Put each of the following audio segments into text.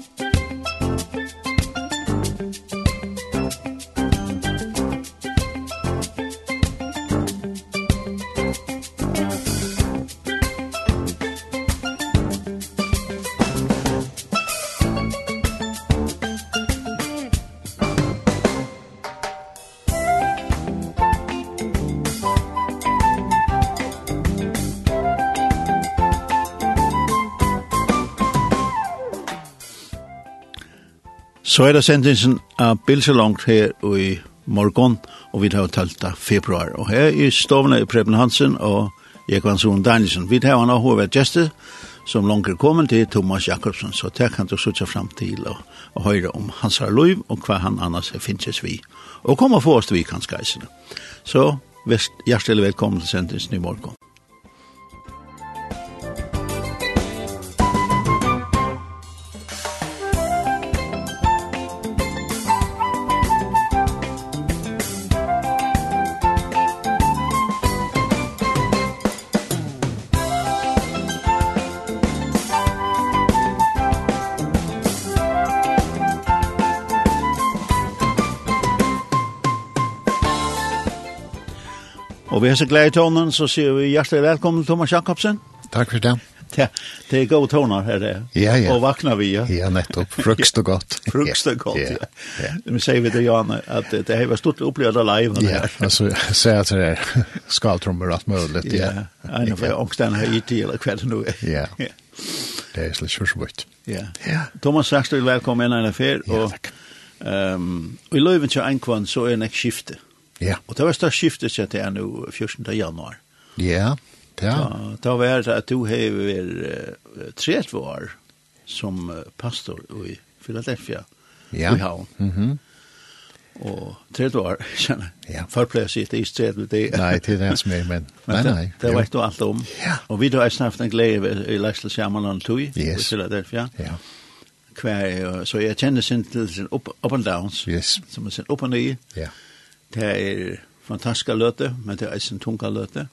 Musik Så er det sendingen av Bilsalongt her i morgon, og vi tar talt av februar. Og her i stovene er Preben Hansen og Jekvann Danielsen. Vi tar han av hovedgjester, som langt er kommet til Thomas Jakobsen, så det kan du sitte frem til og, og høre om hans har lov og hva han annars finnes vi. Og kom og få oss til vi kan Så hjertelig velkommen til sendingen i morgen. Og vi har så glad i tonen, så sier vi hjertelig velkommen Thomas Jakobsen. Takk for det. Ja, det er gode toner her det. Ja, ja. Og vakna vi, ja. Ja, nettopp. Frukst og godt. Frukst og godt, ja. ja. ja. Vi sier vi til Jan at det har vært stort opplevd av live. Ja, altså, sier at det er skaltrommer alt mulig, ja. Ja, en av ångsten her i tid, eller hva det nå er. Ja, det er slik kjørsbøyt. Ja. Thomas Saksdøy, velkommen en av fer. Ja, takk. Um, og i løyven til Einkvann så er det ikke skiftet. Ja. Og det var størst skiftet seg til nå 14. januar. Ja, ja. Da, var det at du har vært 30 år som pastor i Philadelphia ja. i Havn. Mm -hmm. Og 30 år, kjenner jeg. Ja. Førpleier jeg sitte i stedet det. Nei, det er det som er, men, men nei. Det, det vet du alt om. Ja. Og vi har snart en glede i Leisle Sjamalan Tui, yes. i Philadelphia. Ja. Hver, så jeg kjenner sin, sin up, up and downs, yes. som er sin up and ned. Ja. Yeah Det er fantastiska løte, men det er eisen tunga løte.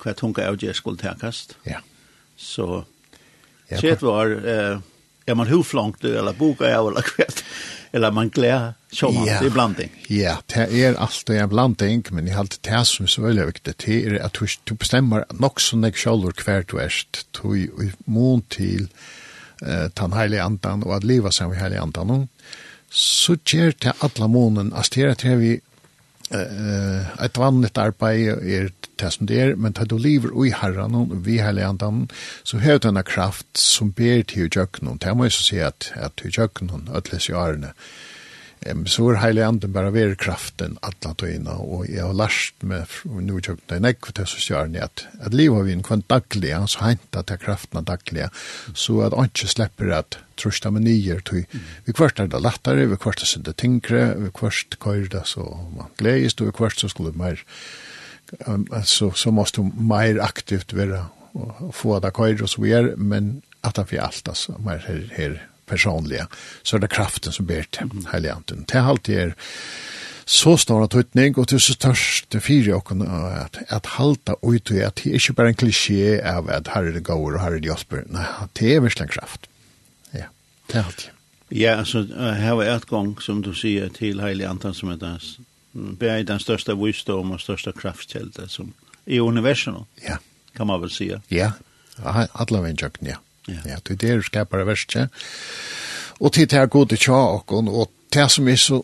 Hva tunga er jo skulle tekast. Ja. Så, sett var, eh, er man huflangt, eller boka er, eller kvært, eller man gleder sjåman, ja. det er blanding. Ja, det er alltid en blanding, men jeg halte det som er så veldig viktig, det er at du, du bestemmer nok som jeg sjålur hver du erst, du er mån til uh, den heilige andan, og at livet seg med heilige andan, så gjør det alle månen, altså det er vi ett vanligt arbeid er det som det er, men tar du lever i herran og vi hele andan, så har du denne kraft som ber til jøkken, det må jeg så si at, at jøkken, ødeles i årene, Em så er heilig anden bara ver kraften alle tøyene, og jeg har lært meg nå i kjøkken en ekv så sosialen at, at livet vi en kvann daglig, så hentet til kraften av daglig, så at han ikke slipper at trusta med nyer tøy. Vi kvart er det lettere, vi kvart er det tyngre, vi kvart køyr det så man gledes, og vi kvart så skulle mer, um, så, så måste mer aktivt være og få det køyr og så videre, men at han fyrir alt, altså, mer her, her personliga så är det kraften som ber till heliga anden. Det är alltid er så snarare tøytning, og til så størst det fire og at, at halta ut og at det er ikke bare en klisjé av at her er det gaur og her er det jasper. Nei, det er virkelig kraft. Ja, det er alltid. Ja, altså, her var et gang, som du sier, til Heilig Antan som er den, er den største visdom og største kraftkjeldet som i universet ja. kan man vel si. Ja, allaveg en ja. Ja, det er det skapar verste. Og til det er gode tja og, og det som er så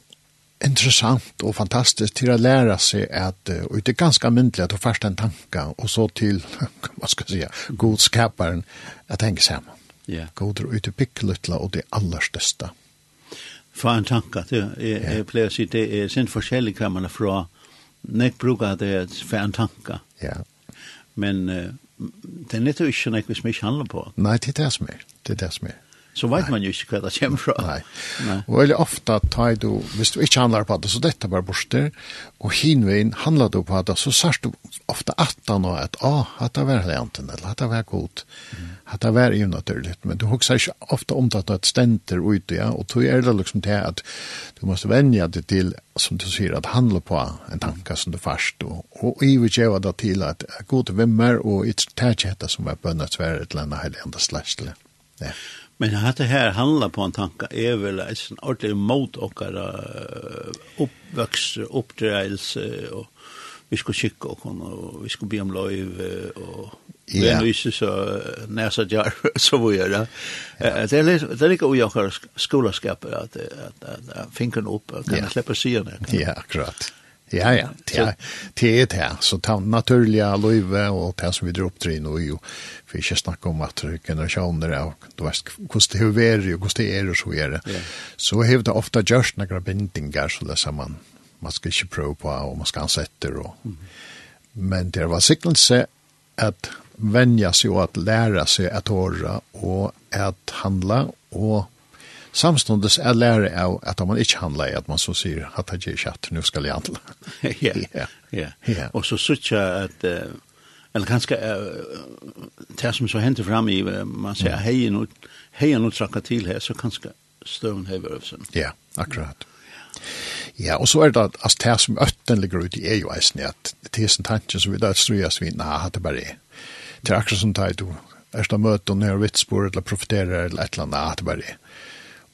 intressant og fantastiskt till att lära sig att og det är ganska at du først en tanke och så till vad ska jag säga godskaparen att tänka samman. Ja. God er ute pikkelytla, och det allra största. För en tanke det är jeg pleier å sig det är sin forskjellig kan man från nek brukar det för en tanke. Ja. Men, Men det er nettopp ikke noe som ikke handler på. Nei, det er det som er. Det er det som er så vet man jo ikke hva det kommer fra. Nei. Nei. Og veldig ofte tar du, hvis du ikke handlar på det, så dette bare borster, og hinvein handlar du på det, så sørst du ofta at han og at, ah, hatt det var lenten, eller att det var god. mm. det var ju naturligt, men du husker ikke ofta om det at stenter ute, ja, og då er det liksom det at du måste vänja dig til, som du sier, at handla på en tanke som du først, og, og iverkjøver det til at god vimmer, og ikke tar ikke dette som er bønnet svære til en heilig andre. Ja. Men det här handlar på en tanke är väl en ordentlig mot och uppväxt, uppdrejelse och vi skulle kika och hon och vi skulle be om lov och yeah. det är så näsa jar så vad gör det. Det är det är lika ojakar skolaskap att att finken upp kan släppa sig ner. Ja, akkurat. Ja, ja, det er det her. Så ta naturliga løyve og det som vi drar opp til nå, jo, for ikke snakke om at generasjoner er, du vet, hvordan det er, og hvordan det er, og så er det. Så har det ofte gjort noen bindinger, så det er man, man skal ikke prøve på, og man skal ansette, og... Men det var sikkert seg at vänja sig och att lära sig att höra och att handla och samstundes er lære av at man ikke handler at man så sier at det ikke er nå skal jeg handle. Ja, ja. Og så synes jeg at, uh, eller kanskje uh, det som så henter frem i, uh, man sier hei, nå, hei, nu trakka til her, så kanskje støvn hever øvelsen. Ja, akkurat. Ja, og så er det at altså, det som øtten ligger ut i er jo eisen, at det er sånn tanken som vi da strøyes vi, nei, det bare er. Det er akkurat som det er du, er det møte og nøyre vitsbord, eller profiterer, eller et eller annet, det bare er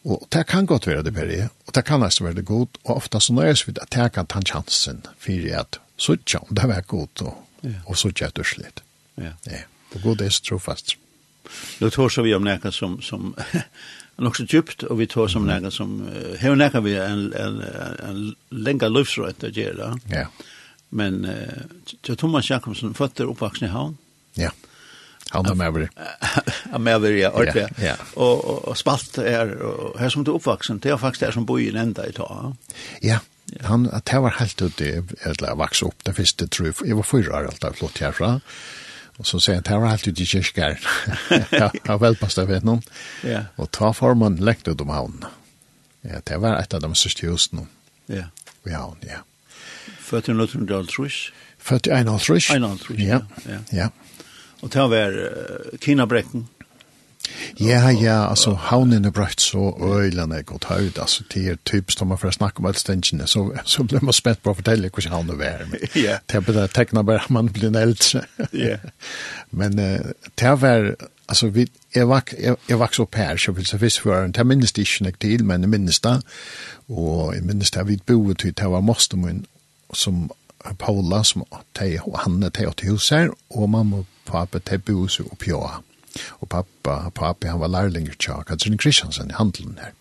Og det kan godt være det bedre, og det kan også være det godt, og ofta så nøyes vi at jeg kan ta chansen for at suttje om det var godt, og, ja. og suttje et urslit. Ja. ja. Og god er så trofast. Nå tar vi om nekka som, som nok så djupt, og vi tar som nekka som, her nekka vi en, en, en lenga livsrøyt å gjøre. Ja. Men uh, Thomas Jakobsen, føtter oppvaksen i havn. Ja. Ja Han er med Ja, er med ja, ordentlig. Ja, Og, og, og spalt er, og her som du er oppvaksen, det er faktisk der som bor i en enda i ta. Ja, han, det var helt ut i, eller jeg vokste opp det første, tror jeg, jeg var fyra år alt, jeg flott herfra. Og så sier han, det var helt ut i kyrkjær. jeg har velpast av vet noen. Ja. Og ta formen lengt ut om havnen. Ja, det var et av de største husene. Ja. I havnen, ja. Født i 1950? Født i 1950. 1950, ja. Ja, ja. Og det var uh, Kina-brekken. Ja, ja, altså havnen er brøtt så øylene er gått høyt, altså det er typisk når man får snakke om elstengene, så, så blir man spett på å fortelle hvordan havnen er. Ja. Det er bare tekna bare man blir en eldre. Ja. Men uh, det var, altså vi, jeg, vak, jeg, jeg vaks opp her, så vil jeg visst for, det minnes det ikke nok til, men jeg minnes det, og jeg minnes det vi bodde til, det var Mostermoen som Paula som te og han te åt hus her, og mamma og pappa te bos og pjåa. Og pappa, pappa han var lærlinger tja, Katrin Kristiansen i handelen her.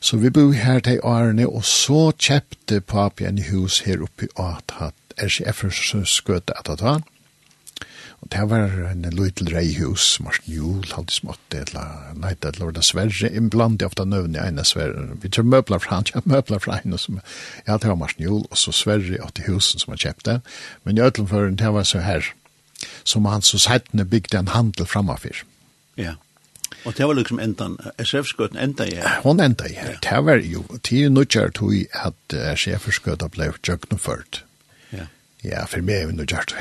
Så vi bor her til Arne, og så kjepte pappa en hus her oppe i Atat, RCF-skøte Atat, Og det var en liten reihus, Marsten Jul, halde smått, det nei, det var det Sverre, iblant jeg ofta nøvn i ene Sverre. Vi tror møbler fra han, ja, møbler fra henne, som ja, det var Marsten Jul, og så Sverre åt i husen som han kjøpte. Men i Øtlenføren, det var så her, som han så settene bygde en handel framafyr. Ja. Og det var liksom enda, SF-skøten enda i her? Hon enda i her. Det var jo, det er nødgjert hui at SF-skøten ble jøgnumført Ja, for meg er vi noe gjort.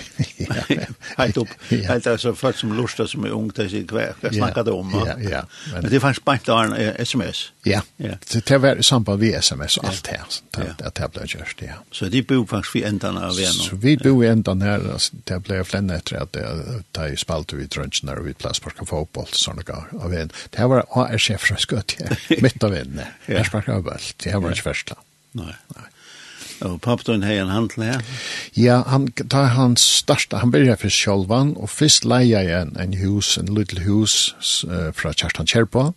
Helt opp. Helt altså, folk som lurer som er ung, det sier hva jeg snakket om. Ja, ja. Men det fanns bare en sms. Ja, det var samband vi sms og alt her, Det det ble gjort, ja. Så de bor faktisk vi enden av en. Så vi bor i enden her, det ble flenne etter at det er spalt vi drønsen her, og vi plass på fotboll, sånn av en. Det var AR-sjef fra skøtt, midt av en. her sparket av alt, det var ikke først da. Nei, nei. Og pappdøyen hei en handel her? Ja, han, tar han starta, han byrja for sjolvan, og først leia jeg en, en hus, en little hus uh, fra Kjerstan Kjerpa.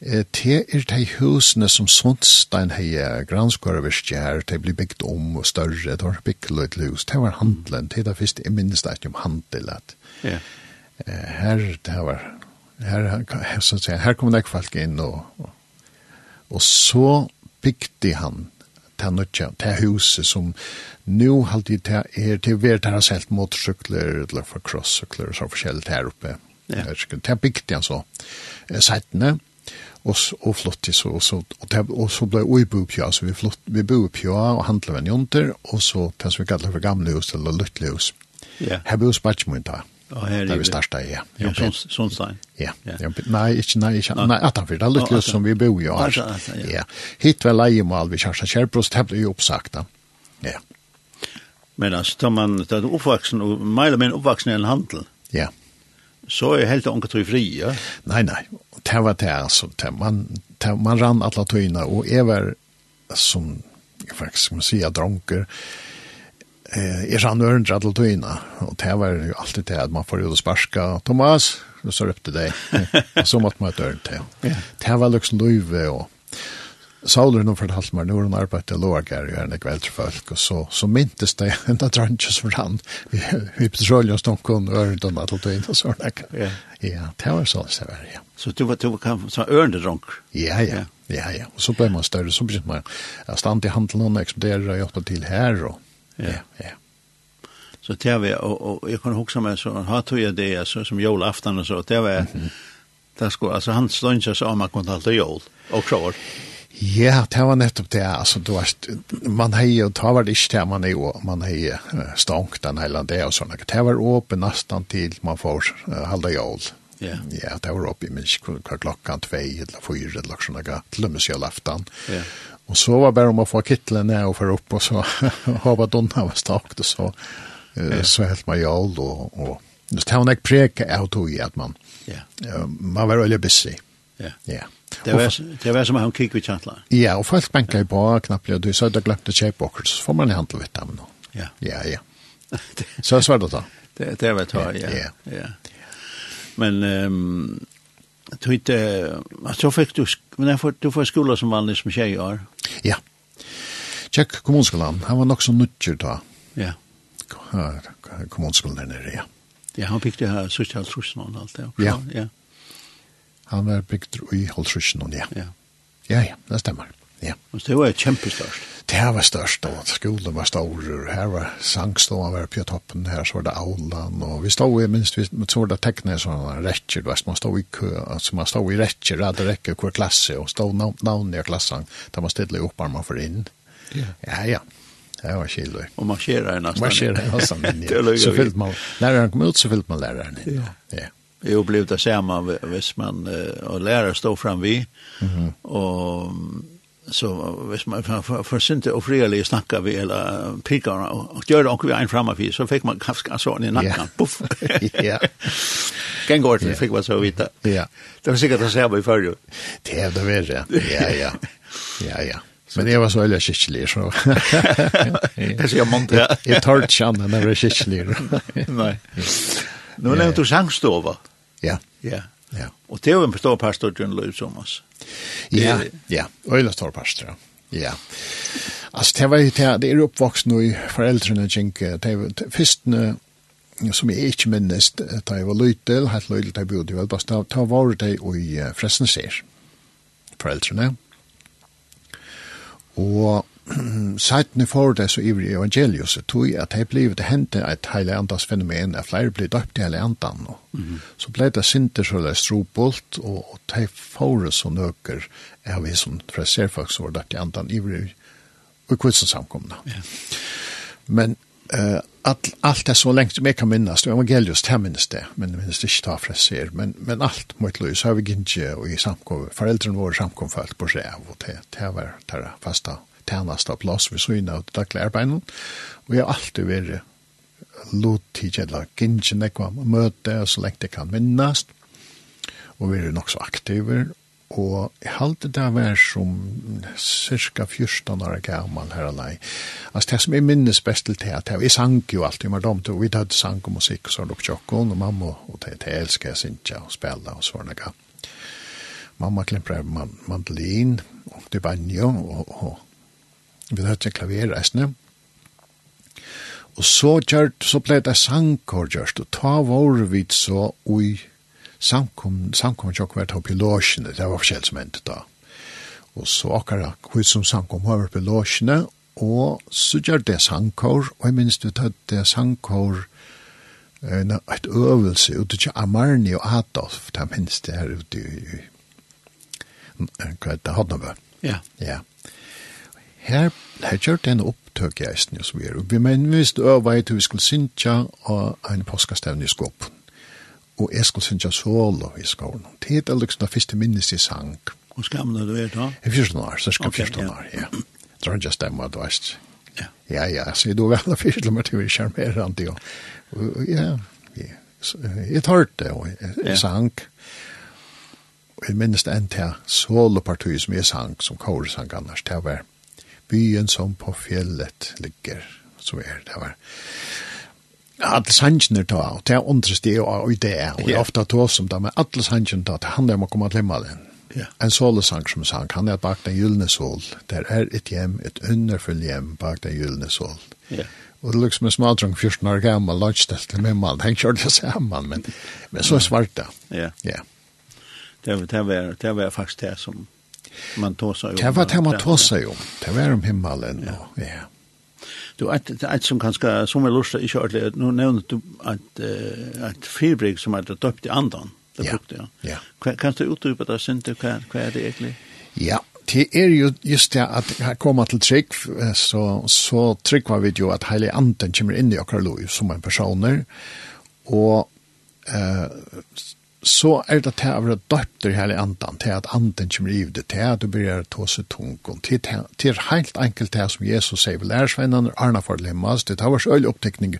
Eh, te er de husene som Sundstein hei granskåreverskje her, de blir bygd om og større, de har bygd lydel hus, det var handelen, det er først, jeg minnes det ikke om handel, at yeah. eh, her, det var, her, her, her, her kom det folk inn, og, og, og så bygde han ta nøtja, ta huset som nu alltid ta er til vert har selt motorcykler eller for crosscykler så forskjellig her oppe. Ja. Det er bygd igjen så. Seitene, og, og flott så, og så, og, det, og så ble vi bo på, så vi, flott, vi bo på og handla med en jonter, og så ta som vi kallar for gamle hus eller lyttelig hus. Ja. Her bo spart mye Ja, här är vi starta ja. Ja, Sundstein. Ja. ja. Nej, inte nej, inte nej, att han för det lite som vi bor ju här. Ja. Hit väl lejemal vi kanske kärprost hade ju uppsagta. Ja. Men alltså tar man det uppvuxen och mejla men uppvuxen i en handel. Ja. Så är helt enkelt tro fri, ja. Nej, nej. Det var det alltså man man rann alla tyna och ever som jag faktiskt måste säga dronker Eh, jeg sann øren dratt til tøyna, og det var jo alltid det at man får ut og sparska, Thomas, og så røpte det, og så måtte man et øren til. Det var liksom løyve, og Sauler nå fortalte meg, nå har hun arbeidet til Lågar, og henne kveld til folk, og så, så myntes det enda drantjes for han, vi, vi petroljer oss noen ørende øren donna til tøyna, og sånn, ja. ja, det var sånn, det var, ja. Så du var, du var, så øren til dronk? Ja, ja, ja, ja, og så ble man større, så begynte man, jeg stand i handelen, og ekspedere, og hjelpe til her, og ja, ja. Så det var, og, og jeg kunne huske meg, så han tog jeg det, altså, som jolaften og så, det var, mm -hmm. det skulle, altså, han stod ikke så om man kunne halte jol, og klart. Ja, det var nettopp det, altså, du var, man har jo, det var det ikke det man er jo, man har hei stånkt den hele det og sånn, det var åpen nesten til man får uh, halte jol. Ja. Ja, det var oppe i minst hva klokkan tvei eller fyra eller sånne, til og med sjølaftan. Ja. Och så var det bare om å få kittelen ned och för upp och så har varit donna var starkt og så uh, så helt man jag då och just det har preke av tog i att man yeah. man var veldig busy. Ja. Ja. Det var det var som han kikk vid chantla. Ja, och folk bankar på knappt du så där glömde cheap så får man i handla vid dem då. Ja. Ja, ja. Så svårt då. Det det var det ja. Ja. Men ehm Tvitt, så fikk du, men jeg får, du får skola som vanlig som tjej år. Ja. Tjekk kommunskolan, han var nok så nutjer da. Ja. Kommunskolan der nere, ja. Ja, han bygde her, så ikke alt og alt det. Ja. ja. Han var bygd i Holtrusjen, ja. Ja, ja, ja det stemmer. Ja. Men det var kjempestørst det var størst, og skolen var stor, her var sangstående var på toppen, her så var det aulan, og vi stod i minst, vi så var det tekne sånne rekker, du vet, man stod i kø, altså man stod i rekker, rett og rekke hver klasse, og stod navn, navn i klassen, da man stedde opp armen for inn. Yeah. Ja, ja. Det var kjellig. Og marsjerer nesten. Marsjerer nesten inn, ja. så fyllt man, læreren kom ut, så fyllt man læreren inn. Ja. ja. Jeg opplevde det samme hvis man, og lærer stod fram vi, mm -hmm. og så hvis man for, for, for sinte og frilig snakka vi eller pika og, og gjør det onkel vi ein framme så fikk man kanskje sånn i nakken Ja. puff ja Gen går til fikk man så vite. ja det var sikkert å se på i førre. det er det verre ja ja ja ja Men jeg var så veldig kyrklig så. Jeg sier man Jeg Jag tar ikke an när det är kyrklig. Nej. Nu nämnde du sangstova. Ja. Ja. Ja. Og det er jo en stor pastor John Lewis Thomas. Ja, ja. Öjla stor pastor. Ja. Ja. Altså, det var jo det, det är uppvuxen nu i foreldrene, tänker, det är först som jeg ikke minnes da jeg var løytel, helt løytel da jeg bodde i Velbast, da ta var det i Fresneser, foreldrene. Og Seitene for det så ivrig evangelius tog tog at det ble det hentet et heile andas fenomen at flere ble døpt i heile andan. Og. Mm -hmm. Så ble det sinter så det strobolt og det for så nøker er vi som freser folk som var døpt i andan ivrig og kvitsen samkomna. Yeah. Men uh, alt, alt er så lengt som jeg kan minnes, og evangelius det minnes det, men minnes det ikke ta freser, men, men alt mot løs har vi ikke og i samkom, foreldrene våre samkomfalt på seg og det, det var det fasta tænast av plass ved søgn av daglig arbeid. Og jeg har alltid vært lotig eller kjedla gingen ekva møte, så lengt jeg kan minnast, og vært nok så aktiver, og jeg halte det var som cirka 14 år gammal her alai. Altså det som jeg minnes best til det, at jeg sang jo alltid, med dem og vi hadde sang og musikk, og så lukk tjokken og mamma, og det, det elsker jeg sinja, og spela, og sånne gav. Mamma klempra mandolin, og det banjo, og, og vi hadde ikke klaver eisne. Og så gjørt, så ble det sangkår gjørt, og ta vår vidt så ui samkom, samkom jo kvart opp i låsjene, det var forskjell som endte da. Og så akkurat kvitt som samkom var opp i låsjene, og så gjør det sangkår, og jeg minns vi tatt det sangkår, en et øvelse ute til Amarni og Adolf, det minns det her ute i, hva det hadde Ja. Ja her, her gjør det en opptøk i eisen, og så videre. Vi men visst øva i til vi skulle synja av en påskastevn i skåpen. Og jeg skulle synja solo i skåpen. Det er liksom det første minnes i sang. Hvor skamla du er da? I fyrsten år, så skal fyrsten år, ja. Tror jeg stemmer du veist. Ja. Ja, ja, så er du vel av fyrsten år til vi jo ja. Ja, ja. Jeg tar det, og jeg sang. Og jeg minnes det enn til solopartiet som jeg sang, som kåre sang annars, det var byen som på fjellet ligger. Så er det var alle sannsjene ta, og det er undres det og i det, og det er ofte to som da, men alle sannsjene ta, det handler om å komme til himmelen. den. Yeah. En solesang som sang, han er bak den gyllene sol, der er et hjem, et underfull hjem bak den gyllene sol. Yeah. Og det liksom en smadrung 14 år gammal, lagstelt med mann, han kjørte det sammen, men, men så er svart det. Ja. Yeah. Ja. Yeah. Det, det, var, det var faktisk det som man tåsar ju. Det var det man tåsar ju. Det var om himmelen. Ja. ja. Du, et, et som kanske, som är lustigt, ikke ordentlig, nu nevner du att ett fyrbrygg som er døpt i andan. Det ja. brukte jag. Ja. Kan du utrypa det sen hva, vad är det egentligen? Ja, det är ju just det att jeg kommer till trygg, så så trygg var vi ju att hele anden kommer in i och som en personer och eh så er det til å være døpter hele andan, til at anden kommer i det, til at du blir ta seg tungen, til, til helt enkelt det som Jesus sier, vi lærer svennene, arna for lemmas, det tar vært øyne opptekning,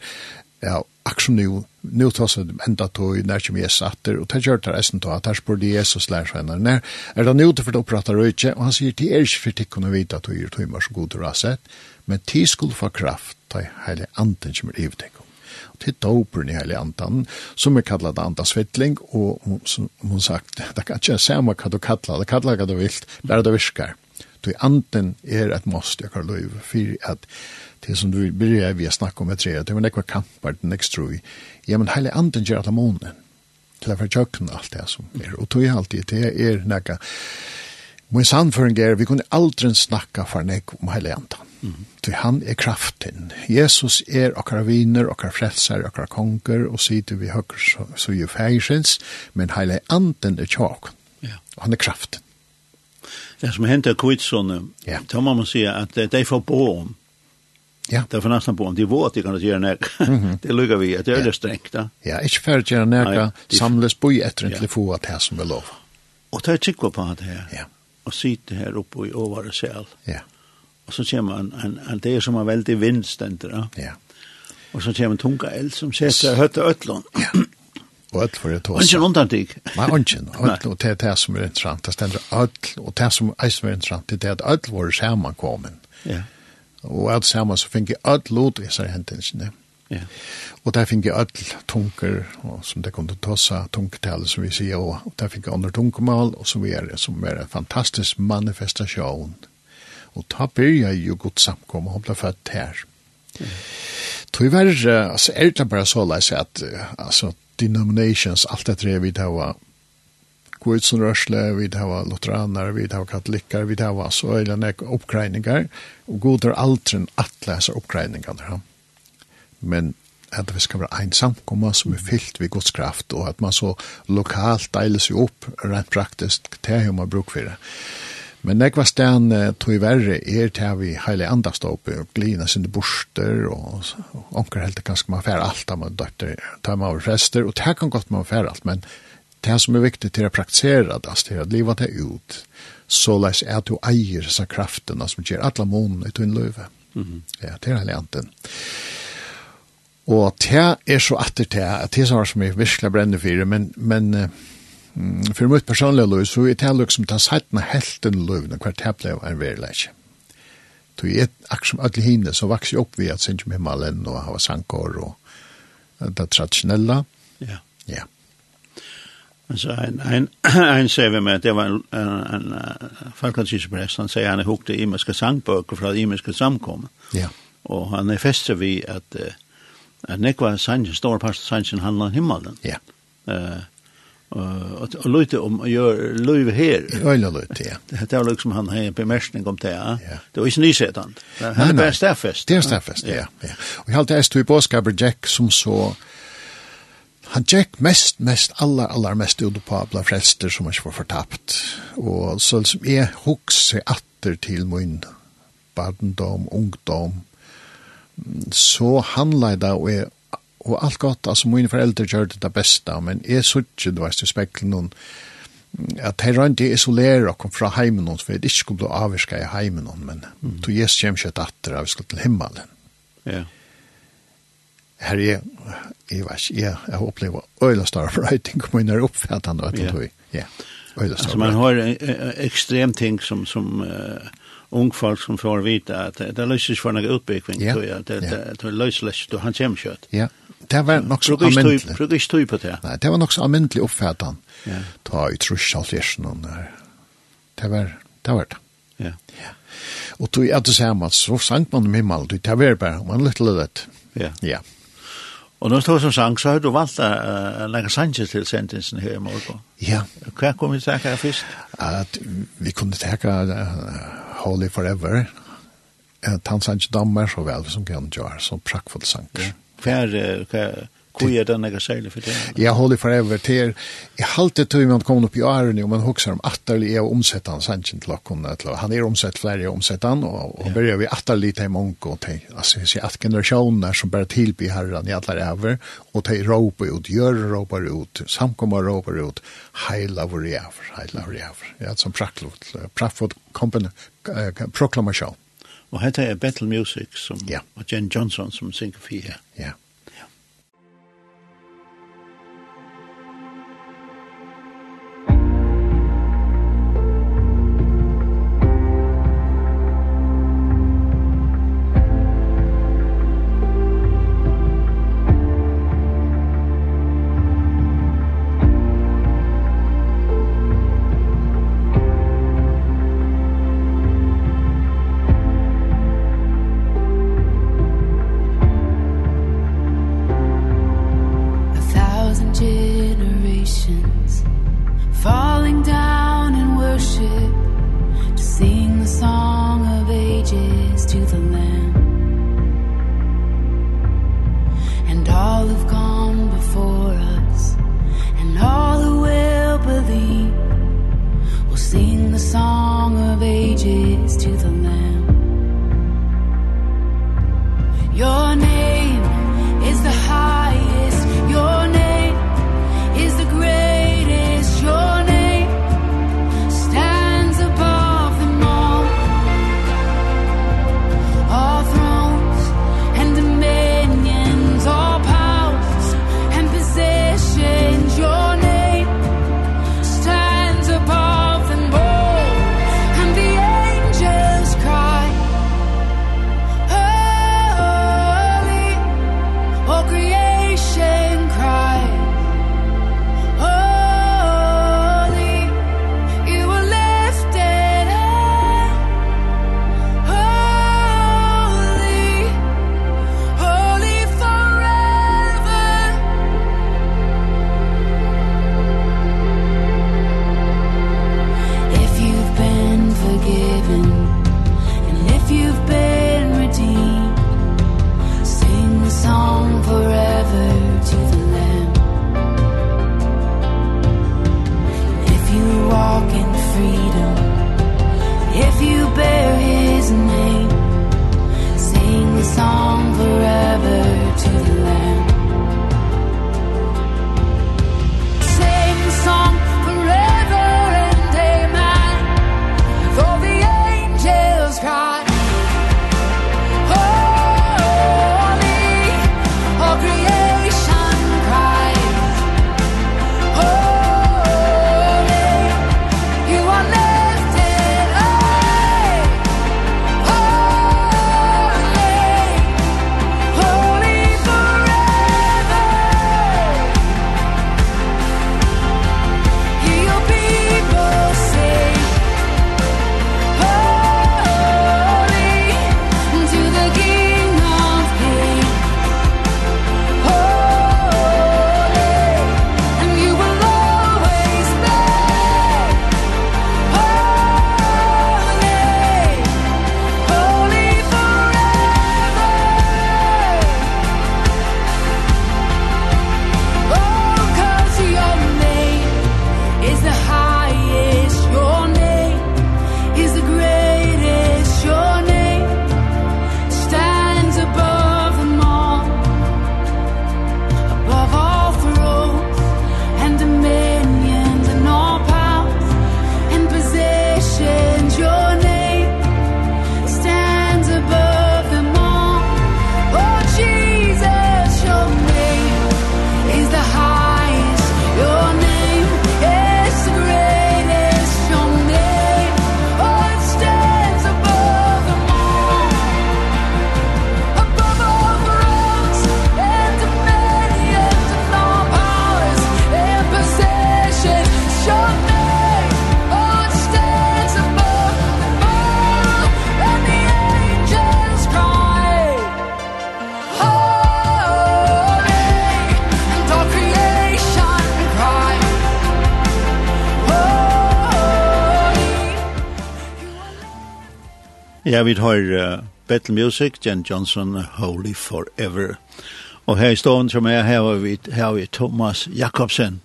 ja, akkurat nu, nu tas det enda tog, når kommer Jesus atter, og det gjør det resten tog, at her spør de Jesus lærer svennene, når er det nu til for å oppratter røyke, og han sier, de er ikke for de kunne vite at du gjør tog, så god du har sett, men de skulle få kraft, til hele anden kommer i det, til dopen i hele andan, som er kallet andasvittling, og som hun sagt, det kan ikke se hva du kallar, det. Kallar hva du vilt, bare det virker. Du anden er et måste, jeg kan lov, for at det som du blir vi har snakket om et tre, det var nekva kampar, den nekst tro i, ja, men hele anden gjør alle månen, til å fortjøkken alt det som er, og tog alltid, det er nekka, Men sannføring er, vi kunne aldri snakka for nek om hele antan. Mm. Til han er kraften. Jesus er okkar viner, okkar frelser, okkar konger, og sitter vi høkker så, så jo feirsins, men hele anden er tjåk. Ja. Og han er kraften. Det som hentet kvitsene, ja. da må man si at det er for bo om. Ja. Det er for nesten på om. De våt de kan gjøre nek. Mm -hmm. det lukker vi, at det er det strengt. Da. Ja, ikke for å gjøre nek, samles på etter en telefon at det som vi lov. Og det er tjekk på det her. Ja og sitte her oppe i åvare sel. Ja. Og så kommer en, en, en det som er veldig vindstender. Ja. Og så kommer en tunga eld som setter høtte øtlån. Ja. Og øtl for det tåsa. Ingen undantik. Nei, ingen. Öll, og det er det som er interessant. Det stender øtl, og det som er interessant, det er at øtl var sammankommen. Ja. Og alt sammen så finner jeg øtl ut i seg hendelsene. Ja Ja. Og der fikk jeg ødel tunker, og som det kunne ta seg tunkertale, som vi sier, og, der fikk jeg andre tunkemål, og så er det som er en fantastisk manifestasjon. Og da begynner jeg jo godt samkommet, og ble født her. Mm. Tyvärr, altså, er det bare så leis at, altså, denominations, alt det tre vi tar var Gudsen rørsle, vi tar lutheraner, vi tar katolikker, vi tar så øyne oppgreininger, og god er aldri en atleser oppgreiningene men at vi skal være en samkomma som er fyllt ved Guds kraft, og at man så lokalt deiler seg opp rent praktisk til hva man bruker for det. Men jeg var stedan tog i verre er til vi heile andast oppe og glina sine borster og onker helt ganske man fær alt av man døtter, tar man over fester og det kan godt man fær alt, men det som er viktig til å praktisere det, til å leva det ut, så leis er at du eier disse kraftene som gjør alle månene i tunn løyve. Mm -hmm. Ja, det er heile anden. Og det er så atter til at det er som jeg virkelig brenner for, men, men uh, for mitt personlige liv, så er det liksom ta seiten av helten løyene, hver det ble en verilegje. Så jeg er akkurat som alle hinne, så vokser jeg opp ved at med malen og hava sankår og det traditionella. Ja. Ja. Men så en, en, en sier vi med det var en, en, en folketidsprest, han sier han er hukt i imenske sangbøker fra imenske samkommet. Ja. Og han er festet vi at uh, at nekva sanjen, stor parst sanjen handlar om himmelen. Ja. Eh, og og lute om å gjøre løyv her. Øyla lute, ja. Det er liksom han har en bemerkning om det, ja. Det var ikke nysetan. Han er bare stafest. Det er stafest, ja. ja. Og jeg halte jeg stod i båskaper Jack som så han Jack mest, mest, aller, aller mest ut på blant frelster som ikke var fortapt. Og så liksom jeg hukse atter til min barndom, ungdom, så handlar det och är og alt godt, altså mine foreldre gjør det det beste, men jeg så ikke, du vet, i spekken noen, at de rønte isolere og kom fra heimen noen, for jeg ikke skulle bli avvirka i heimen noen, men mm. tog jeg kommer ikke etter, vi skulle til himmelen. Ja. Her er, jeg vet ikke, jeg, har opplevd øyla større brøyting, men jeg er oppfattende, vet du, ja. ja. Øyla større brøyting. Altså man har ekstrem ting som, som uh, ung folk som får vite at det löser løses for noen utbygging, ja. tror jeg. Det, ja. det, det löser sig, du han kommer kjøtt. Ja, det var nok så almindelig. Brukar ikke tyg på det. Nei, det var nok så allmäntligt uppfattan. Ja. Ta i trusch allt der. Det var det. Var det. Ja. ja. Och tog jag att det samma, så sang man med himmel, det var bare, man lite litt. Ja. Ja. Og nå stod som sang, så har du valgt å uh, legge sanger til sentensen her i morgen. Ja. Hva kom vi til å først? At vi kunne tenke uh, Holy Forever, at han dammer så vel som kan gjøre, så prakkfull sanger. Ja. Hva er, hva Hvor er den jeg særlig for det? Jeg holder forever til, jeg halte tog man kommer opp i åren, og man husker om atterlig er omsett han sannsyn til åkken, han er omsett flere er omsett han, og, og börjar vi atterlig til mange, og til, altså, jeg sier at generationer som bare tilby herren i alle ræver, og til råper ut, gjør råper ut, samkommer råper ut, heila vår ræver, heila vår ræver, ja, som praktlot, praktfot, proklamasjon. Og hette er Battle Music, som, ja. og Jen Johnson som synger for her. Ja. David vi har uh, Battle Music, Jen Johnson, Holy Forever. Og her i stående som er her, har vi, her har vi Thomas Jakobsen.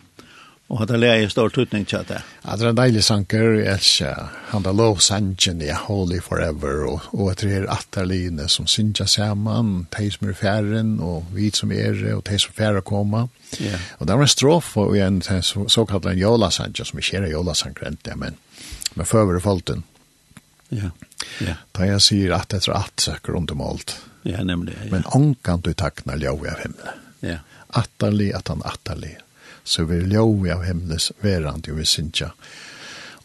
Og hadde lært jeg stor tutning til det. Ja, det er en deilig sanker, jeg elsker. Han har lov sangen i Holy Forever, og, og etter her atterline som synger sammen, de som er færen, og vi som er, og de som færer kommer. Yeah. Og det var en strof, og en såkalt en jola sangen, som ikke er jola sanker, men, men før var folten. Ja. Ja. Da jeg sier at etter at søker om det målt. Ja, nemlig. Ja. Men ångan du taknar ljau av himmelen. Ja. Atterlig at han atterlig. Så vi ljau av himmelen verand jo vi synsja.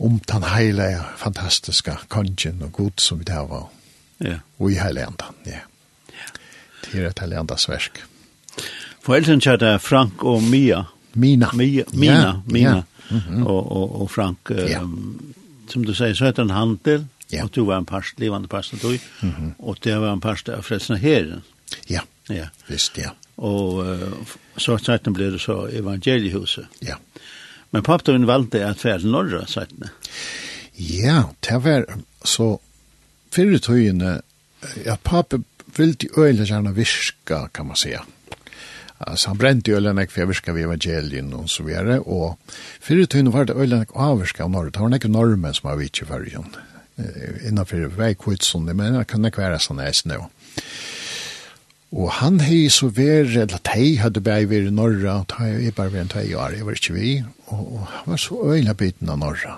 Om den heile fantastiska kongen og god som vi det var. Ja. Og i heile andan, ja. Ja. Det er et heile andas versk. Foreldren kjærte Frank og Mia. Mina. Mia, Mina, ja, Mina. Ja. Mm -hmm. og, og, og Frank, um, ja. som du sier, så heter han Handel. Ja Ja. Og du var en parst, livande parst, du, mm -hmm. og det var en parst av Fredsna Herren. Ja, ja. visst, ja. Og uh, så sagt blev det så evangeliehuset. Ja. Men pappdøyen valgte at fære norra, sagt Ja, det var så fyrre tøyene, ja, pappa ville øyne gjerne virka, kan man säga. Alltså han brände ölen for för viska ved evangelien och så vidare. Och förut var det ölen och avviska av norra, Det var en normen som har vidt i färgen innanfor veikvitsen, men det kan ikke være sånn eis nå. Og han hei så vær, eller tei hadde bæg vær i Norra, og jeg bare vær en tei år, jeg var ikke vi, og han var så øyla byten av Norra.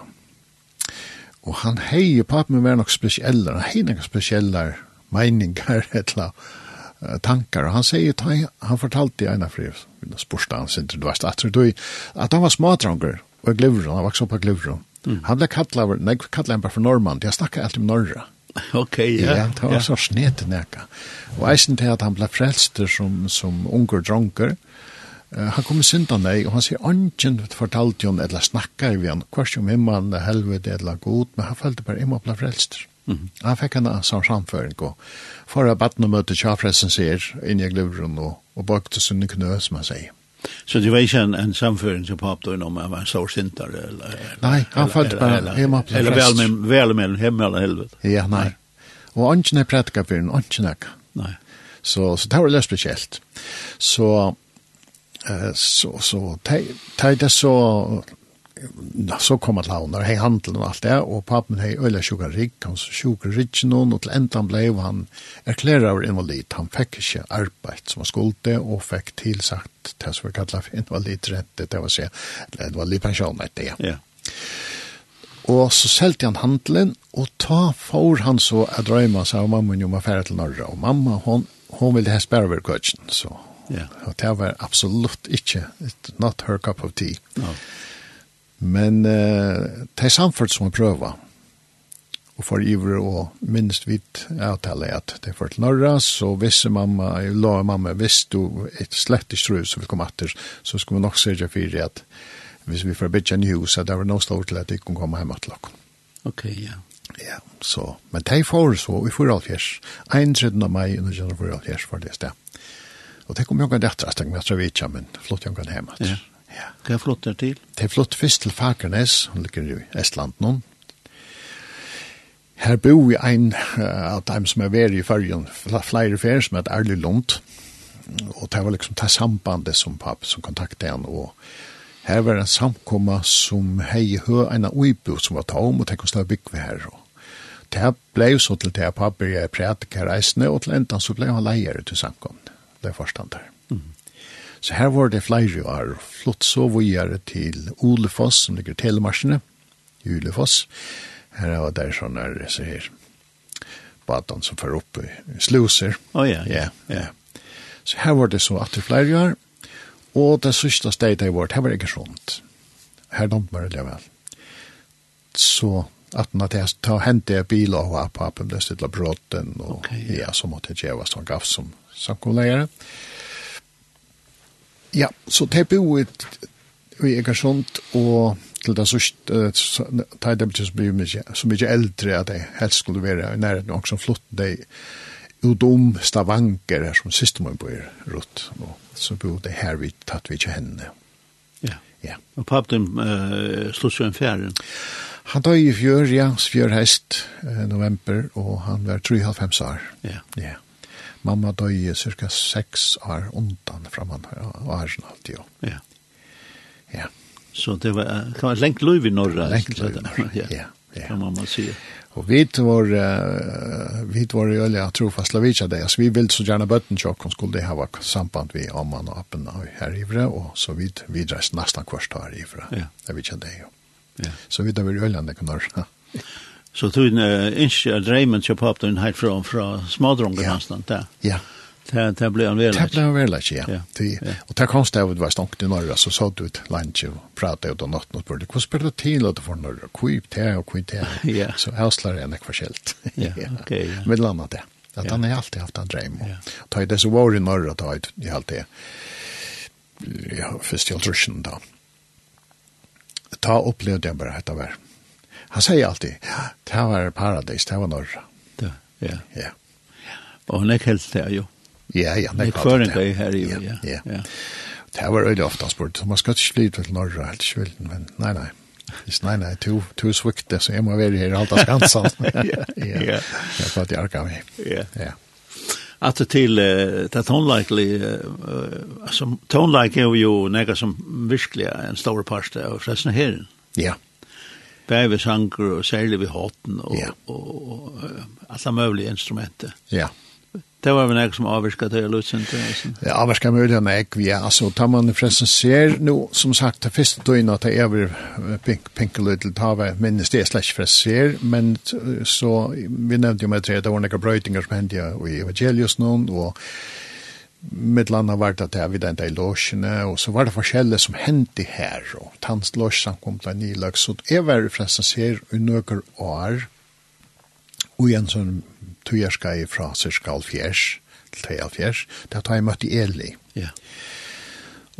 Og han hei, papen var nok spesiellar, han hei nok spesielle meningar, etla uh, tankar. Og han sier, han fortalte i ena fri, spørste han sin, du vet, at han var smadranger, og glivron, han vokste opp av glivron. Mm. Han blev kallad, nei, kallad han bara for norrman. har snakket alltid om norra. Ok, okay, ja. Ja, det var ja. så snedt näka. Och eisen til at han ble frälster som, som unger dronker. Uh, han kom synda nei, og han sier «Ongen fortalte hon, eller snakka i hon, kvars om himman, helvete, eller god, men han følte bare jeg må bli frelster. Mm. Han fikk en sånn samføring, og for å batten og møte tjafresen sier, inn i glivren, og, og bakte sunne knø, som han sier. Så det var ikke en, en samføring som pappdøren om han var en stor sintere? Eller, nei, han følte bare hjemme på Eller vel, vel mellom hjemme eller helvete. Ja, nei. Og ånden er prætka for en, ånden er ikke. Nei. Så, så det var det spesielt. Så, så, så, det er det så så kom at launa, hei handelen og alt det, og papen hei øyla sjuka rik, han sjuka rik noen, og til enda han blei, han erklæra over invalid, han fikk ikke arbeid som han skulde, og fikk tilsagt det som vi kallar for invalidrente, det var se, eller invalidpensjon, det ja. ja. Og så selte han handelen, og ta for han så at drøyma seg av mamma om affæret til Norra, og mamma, hon, hon ville hei spæra over køtjen, så Ja. Og det var absolutt ikke, not her cup of tea. No. Men uh, det er samfunnet som er prøver. Og for iver og minst vidt avtale at det er for til Norra, så hvis mamma, jeg la mamma, hvis du et slett ikke tror så vil komme etter, så skulle vi nok sørge for at hvis vi får bytja en hus, at det var noe stort til at de kunne komme hjemme til dere. Ok, ja. Ja, så, men de får så, vi får alt fjers. 31. mai, under kjenner får alt fjers for det sted. Og det kom jo ikke etter, jeg tenker, jeg tror vi ikke, men flott jo ikke hjemme. Ja. Ja. Hva flott der til? Det er flott først til Fakernes, hun ligger i Estland nå. Her bor vi en av dem som er veri i fargen, flere fer som heter Erlig Lund. Og det var liksom det sambandet som papp som kontaktet han, og her var en samkomma som hei hø en av uibu som var tom, og tenk å stå bygg vi her. Det ble så til det pappa jeg prædikar reisende, og til enda så ble han leier til samkomne. Det er forstand der. Mm. Så her var det flere år flott så videre til Olefoss, som ligger telemarsjene, i Olefoss. Her var det sånn her, så her, baden som fer opp i sluser. Å oh, ja, ja, ja. Så her var det så at det flere år, og det sørste stedet jeg var, her var det ikke sånt. Her dumt var det vel. Så at når det tar hänt jeg bil og och på appen, det stilla bråten, og okay, ja. ja så måste det vara som gav som som kollegor. Ja, så det bo i i Egersund og til det sørste tar det betyr så mye, så mye eldre at jeg helst skulle være i nærheten og som flott det ut om Stavanger som siste må bo i rutt og så bo det her vi tatt vi ikke henne. Ja. Ja. Og pappen uh, slått jo en fjæren? Han døg i fjør, ja, fjør hest, november, og han var 3,5 år. Ja. Ja. Mamma døg cirka seks år undan framan og er sånn alltid. Ja. Ja. Så det var, kan var lengt löv i Norra. Lengt løyv i Norra, ja. ja. Ja. Kan man säga. Och vi var uh, vi var ju alla tror fast Lavica det, så vi vill så gärna button chock och skulle det ha varit samband vi om man och appen här i Vre och så vid vi dras nästan kvarstår i Vre. Ja. Det vi ju. Ja. Så vi där i ju det kan då. Så tog en ikke dreimen til papen helt fra, fra smadrongen ja. hans. Ja. ja. Det, det ble han veldig. Det ble han veldig, ja. ja. Det, ja. Og det kom stedet var snakket i Norge, så sa du et lunch og pratet ut om natten og spørte, hvordan spør du til at du får Norge? Kvip det og kvip det. Ja. Så jeg slår en ekvar skjelt. ja, ok. Ja. Med landet det. At han har alltid haft en dreim. Ja. Ta i det disse var i Norge, ta i alt det. Ja, først i alt da. Ta opplevde jeg bare at det var. Ja han sier alltid, ja, det var paradis, det var norra. Det, ja. Ja. Og han er ikke helt det, jo. Ja, ja, han er ikke helt det. her, jo, ja. ja. ja. Det var øyelig ofte han spurte, man skal ikke slite til norra, helt skvilden, men nei, nei. Hvis nei, nei, to, to svukte, så jeg må være her alt av skansen. ja, ja. Jeg får at jeg arka meg. Ja. Ja. Att till det uh, tonlikely uh, som tonlike är ju några som verkligen en stor part av förresten här. Ja. Yeah bæve sanger och særlig ved hatten och, ja. och, och, og alla möjliga instrument. Ja. Det var väl något som avvirket till Lutzen Ja, Det avvirket mulig enn jeg, ja. Altså, tar man forresten ser nå, som sagt, det første døgnet at jeg var pink, pinkeløy til Tave, minnes det slags forresten ser, men så, vi nevnte jo med tre, det var noen brøytinger som hendte i Evangelius noen, og med landa vart att det vid den där logen och så var det forskelle som hände här och tandslås som kom till Nilax så det var förresten ser i några år och en sån tujerska i fra cirka halvfjers til tve halvfjers, da tar jeg møtt i Eli. Ja. Yeah.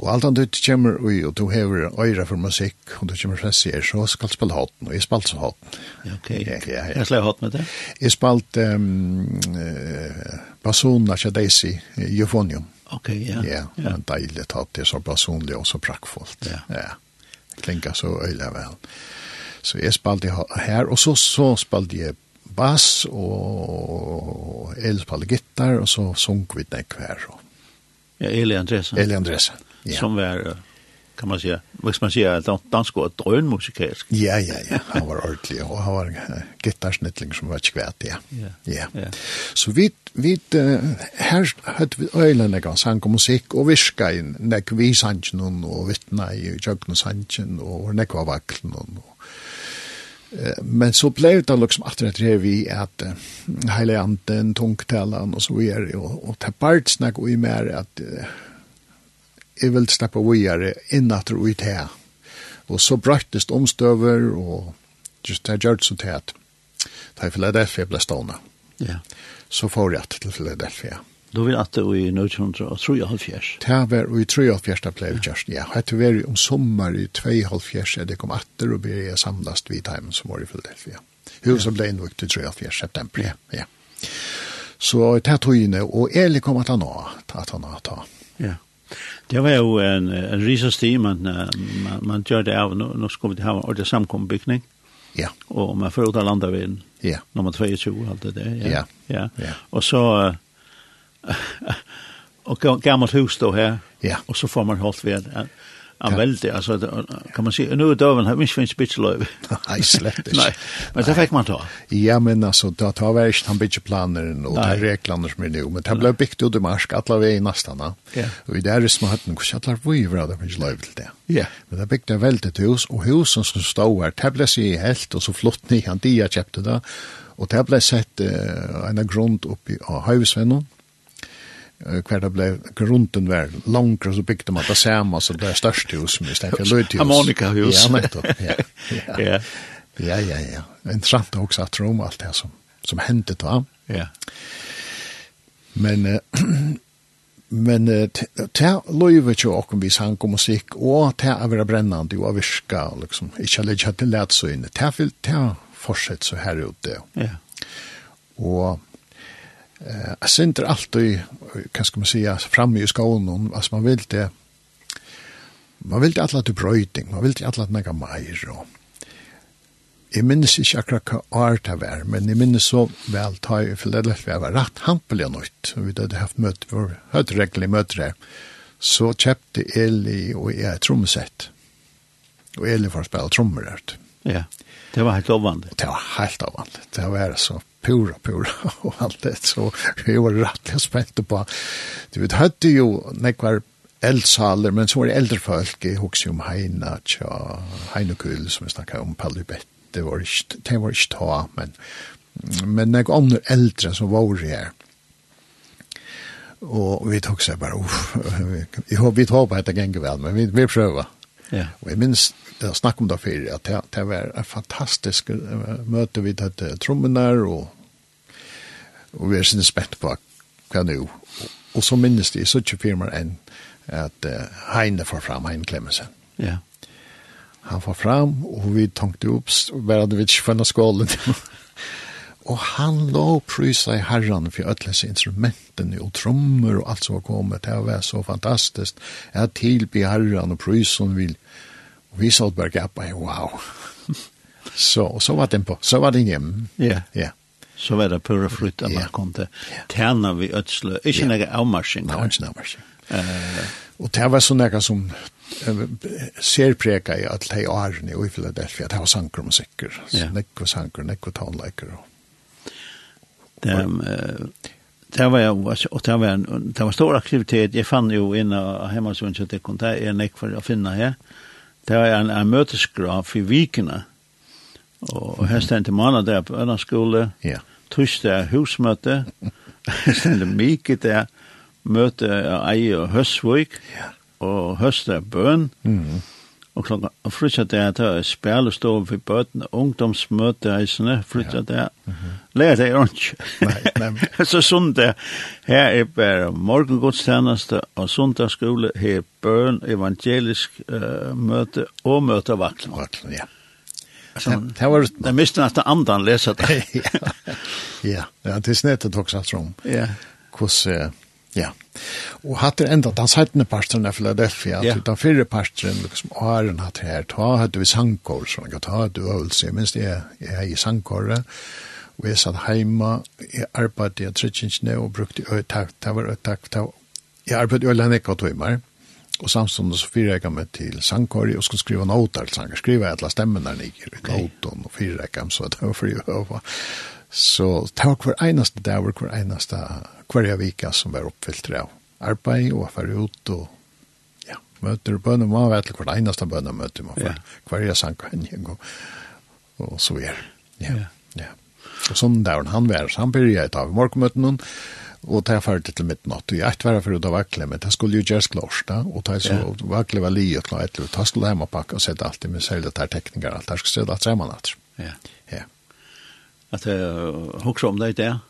Og alt annet du kommer ui, og du hever øyre for musikk, og du kommer fra sier, så skal du spille hatten, og jeg spalte så hatten. Ok, ja, ja, ja. jeg slår hatten med det. Jeg spalte um, uh, Basona Daisy, Euphonium. Ok, ja. Ja, ja. en deilig tatt, det er så personlig og så prakkfullt. Ja. ja. Klinka så øyre vel. Så jeg spalte her, og så, så spalte jeg bass, og jeg spalte gitar, og så sunk vi den hver. Ja, Eli Andresen. Eli Andresen ja. som var, kan man säga, vad ska man säga, dansk och drönmusikalisk. Ja, ja, ja, han var ordentlig, og han var gittarsnittling som var kvärt, ja. Ja, ja. ja. Så vi, vi, her hadde vi øyne gang sang og musikk, og virka i nek vi sangen, og vittna i jøgne sangen, og nek var vaklen, og men så blev det liksom att det är vi att hela anden tungtalan och så vidare och, och ta part snack och i mer att jeg vil snappe vågjere innatter og ut te. Og så brøttes det omstøver, og just det gjør det så til at da jeg Philadelphia ble stående. Ja. Så får jeg til Philadelphia. Då vi att i Nordhundra och tror jag halvfjärs. Det var i tror jag halvfjärs där blev just. Ja, det var om sommer i två halvfjärs det kom atter og och jeg samlast vid time som var i Philadelphia. Huset så blev det till tror jag halvfjärs september. Ja. ja. Så det tog inne og Eli kom at han har att han har ta. Ja. Det var jo en, en risasti, men man, man gjør det av, nå, nå skulle vi ha en ordentlig samkombygning. Ja. Og man får ut av landavind. Ja. Nummer 22, alt det der. Ja. Ja. ja. ja. Og så... og gammalt hus då her. Ja. Og så får man holdt ved. Ja, veldig, altså, kan man si, nå er døven, har vi ikke finnes bitcheløyve. Nei, slett ikke. Nei, men det fikk man ta. Ja, men altså, da tar vi ikke han den bitcheplaneren og de reglene som er nå, men det ble bygd ut i Marsk, alle vei nesten, da. ja. og i det er som hatt noen, hvordan alle vi var det bitcheløyve til det? Ja. Men det bygde veldig til hus, og husen som stod her, det ble seg helt, og så flott ni, han de jeg kjøpte det, og det ble sett uh, en grunn oppi av Høyvesvennen, hver det ble grunden vær, langre så bygde man det samme, så det er største hus, men i stedet for løyt hus. Harmonika hus. Ja, nettopp, ja. Ja, ja, ja. ja. Interessant også at Rom, alt det som, som hendte da. Ja. Men, uh, men det løyve ikke åkken vi sang og musikk, og det er være brennende og virka, liksom, ikke legge til lætsøyne. Det er vel, det fortsett så her ute. Ja. Og eh jag synder alltid hva skal man si, framme i skolan altså man vil det man vil det alla till bröting man vil det alla noe mer og Jeg minnes ikke akkurat hva år det var, men jeg minnes så vel ta i Philadelphia, jeg var rett hampelig nøyt, og vi hadde haft møte, vi hadde regelig møte der, så kjøpte Eli og jeg trommesett, og Eli for å spille trommer der. Ja, det var helt avvanlig. Det var helt avvanlig, det var så pura, pura og alt det, så vi var rett og spent på. Du vet, høyde jo nekvar eldsaler, men så var det eldre folk, jeg husker om Heina, tja, Heina Kull, som vi snakket om, Pallibett, det var ikke, det var ikke ta, men, men jeg ånder eldre som var her. Og vi tok seg bare, uff, vi håper at det ganger vel, men vi, vi prøver. Ja. Og jeg minns jeg snakk om det før, at det, det var en fantastisk møte vi tatt trommene og, og vi er sinne spett på hva nå. Og, og så minnes det i sånne firmer enn at uh, Heine får fram, Heine Klemmensen. Ja. Han får fram, og vi tenkte opp, bare hadde vi ikke funnet skålen. og han lå prysa i herran for alle instrumenten og trommer og alt som var kommet. Det var så fantastisk. Jeg tilby herran og prysen vil Og vi så bare gappa, wow. så, så var den på, så var den hjemme. Ja. Ja. Så var det pura flytta, man kom til Tjena vi ødsle, ikke yeah. noen avmarsing. Nei, ikke noen avmarsing. Uh, og det var sånn noen som uh, ser preka i alt hei årene i Philadelphia, det var sanker og sikker, yeah. nekko sanker, nekko Og... Det, uh, det var jo, og det var en det var stor aktivitet. jeg fann jo inn av så inte det kunde jag nek för att finna här det var en, en møtesgraf i vikene, og her stendte mannen der på Øna ja. ja. torsdag husmøte, her stendte Miki der, møte av Eie og Høsvøk, ja. og høste Høsdag Bøn, mm -hmm. Og klokka frytja det at det er spjælestov for bøten, ungdomsmøte eisene, frytja det. Ja. Mm det er ikke. Nei, nei. Så sundag, her er bare morgengodstjeneste og sundagsskole, her er bøn, evangelisk uh, møte, og møte av vaklen. Vaklen, ja. Det var det miste nästan andan läsa det. Ja. Ja, det er snett att också att rom. Ja. Hvordan Ja. Og hatt det enda den sættende parstren av Philadelphia, ja. den fyrre parstren, liksom, åren hatt her, ta hatt vi sangkår, sånn, ta hatt du øvelse, minst jeg, jeg er i sangkåret, og jeg satt heima, jeg arbeidde, i trittsinsjene, og brukte øytak, det var øytak, det var, jeg arbeidde øyla nekka timer, og samstående så fyrreka meg til sangkåret, og skulle skrive noter til sanger, skrive et la stemmen der ligger, i noten, og fyrre jeg meg, så det var fri å øve, Så det var hver eneste dag, hver eneste hver jeg vika som var oppfyllt av arbeid og var ut og ja, møter bønner, man vet ikke hver eneste bønner møter man for ja. hver sank en gang og og så er ja, ja. ja. Og sånn der han var, så han begynte jeg ta av morgenmøten og det er ferdig til midnatt. Og jeg var for å ta vakle, men det skulle jo gjøres klart da, og er så ja. vakle var li og klart, og ta skulle hjemme pakke og sette alt i min selv, det er tekninger, alt det skulle sette alt sammen alt. Ja at jeg husker om det der.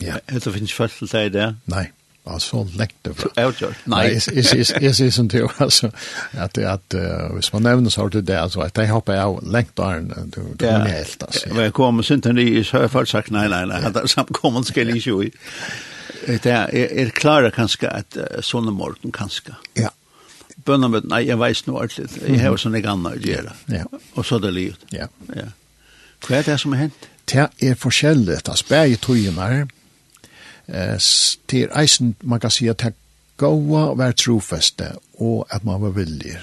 Ja. Etter finnes først til deg der. Nei, altså lengt det fra. Avgjort, nei. Jeg sier som til, altså, at, at uh, hvis man nevner så har du det, altså, at jeg hopper av lengt den du, du ja. er helt, altså. Men Jeg kom med i så har jeg først sagt, nei, nei, nei, det er samkommet skal jeg ikke i. Det er, er klare kanskje at sånne morgen kanskje. Ja. Bønner med, nei, jeg vet noe ordentlig. Jeg har sånne grann å gjøre. Ja. Og så er det livet. Ja. Ja. Hva er det som er hent? Det er forskjellig, det er spæg i tøyene Det er eisen, man kan si at det gåa å være trofeste, og at man var villig.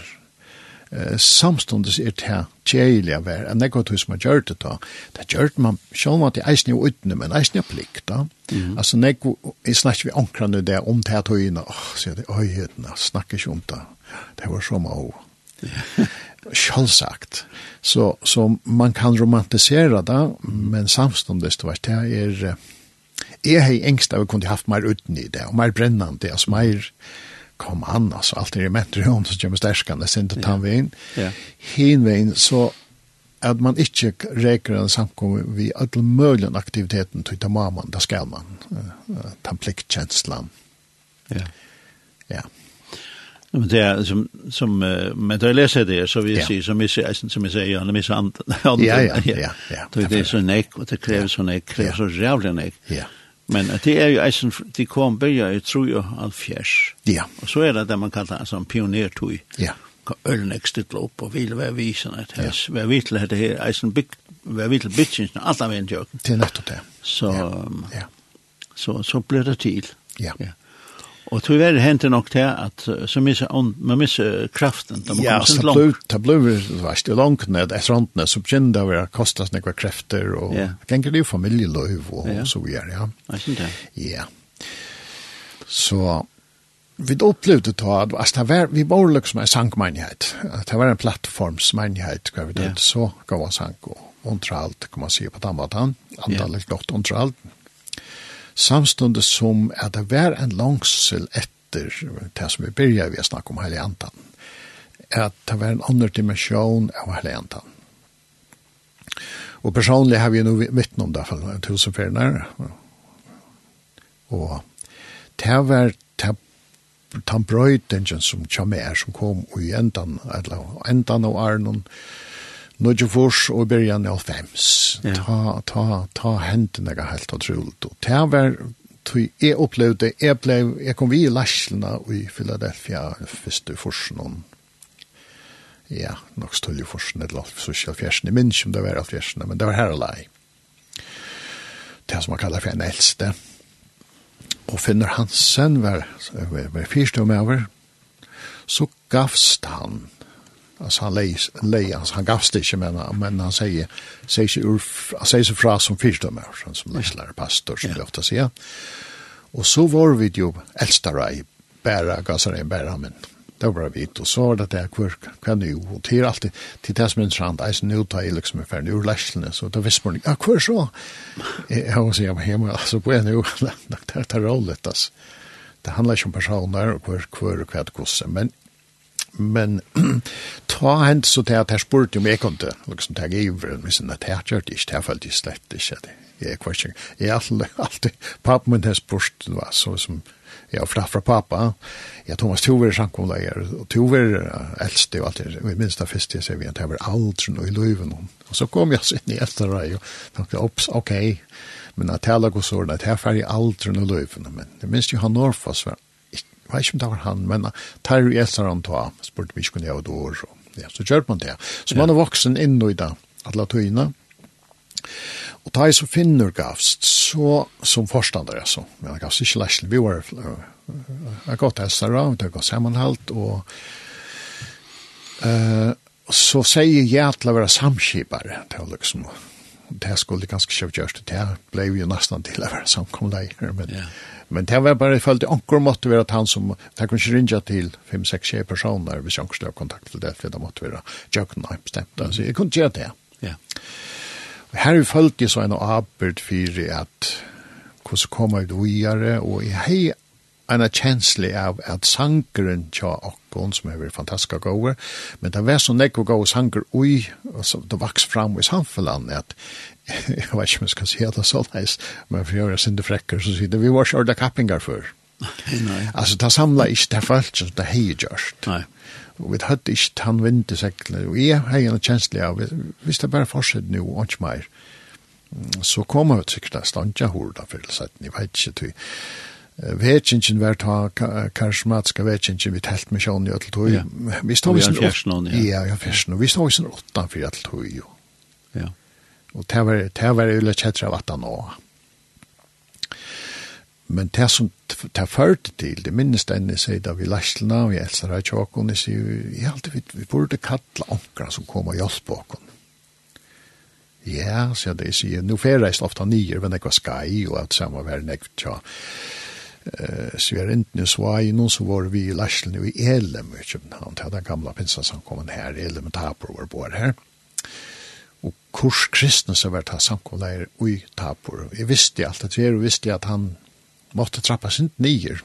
Samståndes er det kjeilig å være, enn jeg godt hos man gjør det da. Det gjør det man, selv om det er eisen i utne, men eisen i plikt da. Mm. Altså, jeg, jeg snakker vi ankrande det om det her åh, sier det, oi, jeg snakker ikke om det. Det var så mye. Självsagt. Så, så man kan romantisera det, men samståndes det var det er, Jeg har engst av å kunne haft mer uten i det, og mer brennende, altså mer, kom an, altså, alt er i mentor om, så kommer sterskene, sint og tannveien. Ja. Hinveien, så at man ikke reker en samkommer vi alle mulige aktiviteten til mamman, da skal man, uh, ta pliktkjenslan. Ja. Ja. Men det er som som uh, men da jeg leser det så vil jeg ja. si, som jeg sier, som jeg sier, när vi så andre. Ja ja ja ja. Det er så näck og det krever så näck krävs så rævlig näck. Ja. Men det er jo eisen de kom börja jeg tror jo, all fjärs. Ja. Og så er det det man kallar som pionertøy. Ja. Ölnäck stilt opp, og vil være visen att här vara vill det her, eisen bygg, big vara vill alt av en jag. Det er nettopp det. Så ja. Så så blir det til. Ja. Ja. Og tror jeg väl hände nog det att så missa man misser kraften da man Ja, kommer så blev det blev vart det långt ned, det sånt när så kände det å være var kostas några krafter och kan det ju familjeliv och så videre, ja. Jeg synes det. Ja. Så vi opplevde då att att det var vi var liksom en sangmenighet, Att det var en plattformsmenighet hva vi det så gav oss sang, og underhållt kan man si på tamatan antalet gott underhållt. Ja samstundes som at det var en langsel etter det som vi byrja vi snakka om hele antan, at det var en annen dimensjon av hele antan. Og personlig har vi nå vittne om det, for tusen ferner, og det var det tan brøytingen som kommer som kom i endan, eller endan av Arnon, Nådje fors og byrjan av fems. Ja. Ta, ta, ta hendene jeg helt utrolig. Og det var, tog jeg opplevde, jeg, ble, jeg kom vi i Lashlina i Philadelphia, første forsen om, ja, nok stølje forsen, eller alt sosial fjersen, jeg minns om det var alt fjersen, men det var her alai. Det som man kallar for en eldste. Og Finner Hansen var, var, var fyrstømme over, så gavst han, Alltså han leis, leis, alltså han gavs det inte men, men han säger, säger sig ur, han säger sig fra som fyrstdömer, som läslare pastor som ja. vi ofta säger. Och så var vi ju äldstare i bära, gasare i bära, men det var vi och så var det där kvar kan nu och det är alltid till det som är intressant är nu tar jag liksom för nu läslen så då visste man ja kvar så jag måste jag hemma alltså på en nu det tar roligt alltså det handlar ju om personer och kvar kvar och kvad kosse men men ta hent så til at jeg spurte om jeg kunne, liksom, ta giver, men sånn at jeg gjør det ikke, jeg følte slett ikke det. Jeg er kvartjeng. Jeg er alltid, alltid, pappa min har spurt, det var så som, jeg var fra pappa, jeg Thomas Tover samkomleger, og Tover eldste og alt det, og i minst av første jeg ser vi at jeg var aldri noe i løyven, og så kom jeg inn i etter deg, og tenkte, opps, ok, men at jeg lager sånn, at jeg var aldri noe i løyven, men jeg minst jo han Norfoss var Jeg vet ikke om det var han, men tar jo etter han ta, spurte vi ikke kunne jeg og dår, og ja, så kjør man det. Så man er voksen inn i det, alle tøyene. Og ta jeg så finner gavst, så som forstander, altså, men jeg gavst ikke lærsel, vi var jeg gått etter han, det var sammenhalt, og uh, så sier jeg til å være samskipare, det var liksom, det skulle ganske kjøpt gjørst, det ble jo nesten til å være samkomleier, men, yeah. men det var bare følt i anker måtte være at han som, det kunne ikke ringe til 5-6 personer hvis anker ikke skulle ha kontakt til det, for det måtte være jøkken og bestemt, mm. altså jeg kunne gjøre det. Ja. Og her følte jeg så en arbeid for at hvordan kommer det videre, og jeg har en kjensle av at sankeren tja okkon, som er fantastiska gåver, men det var så nekko gåver sanker ui, og så det vaks fram i samfunnet, at jeg vet ikke om jeg skal si det så leis, men for jeg er sinde frekker, så sier det, vi var ikke orda kappingar før. Nei. Altså, det samla ikke det falt som det hei gjørst. Nei. Og vi hadde ikke tann vind i seklene, og jeg har en kjensle av, hvis det bare fortsetter nå, og ikke meir, så kommer vi sikkert en slandja hurda for det, jeg vet ikke, vekingen var ta karismatiska vekingen vi telt med sjån i öll tog. Ja. Vi stod i sin åttan. Ja, ja, fjersen. Vi stod i sin åttan for öll tog jo. Ja. Og det var, det var ulla kjettra vatta nå. Men det som det førte til, det minnes denne seg da vi lærslene, vi av her jeg sier jeg alltid vi, vi burde kalla onkra som kom og hjelp okon. Ja, så jeg sier, nå fer jeg ofte nyer, men jeg var skai, og at samme var nekv tja eh svär inte nu så i någon så var vi i Larsson i Elm i Köpenhamn till den gamla pinsan som kom här i Elm Tapor var bor här. Och kurs kristna så vart han samkolla i Tapor. Jag visste allt att jag visste att han måtte trappa sin nyer.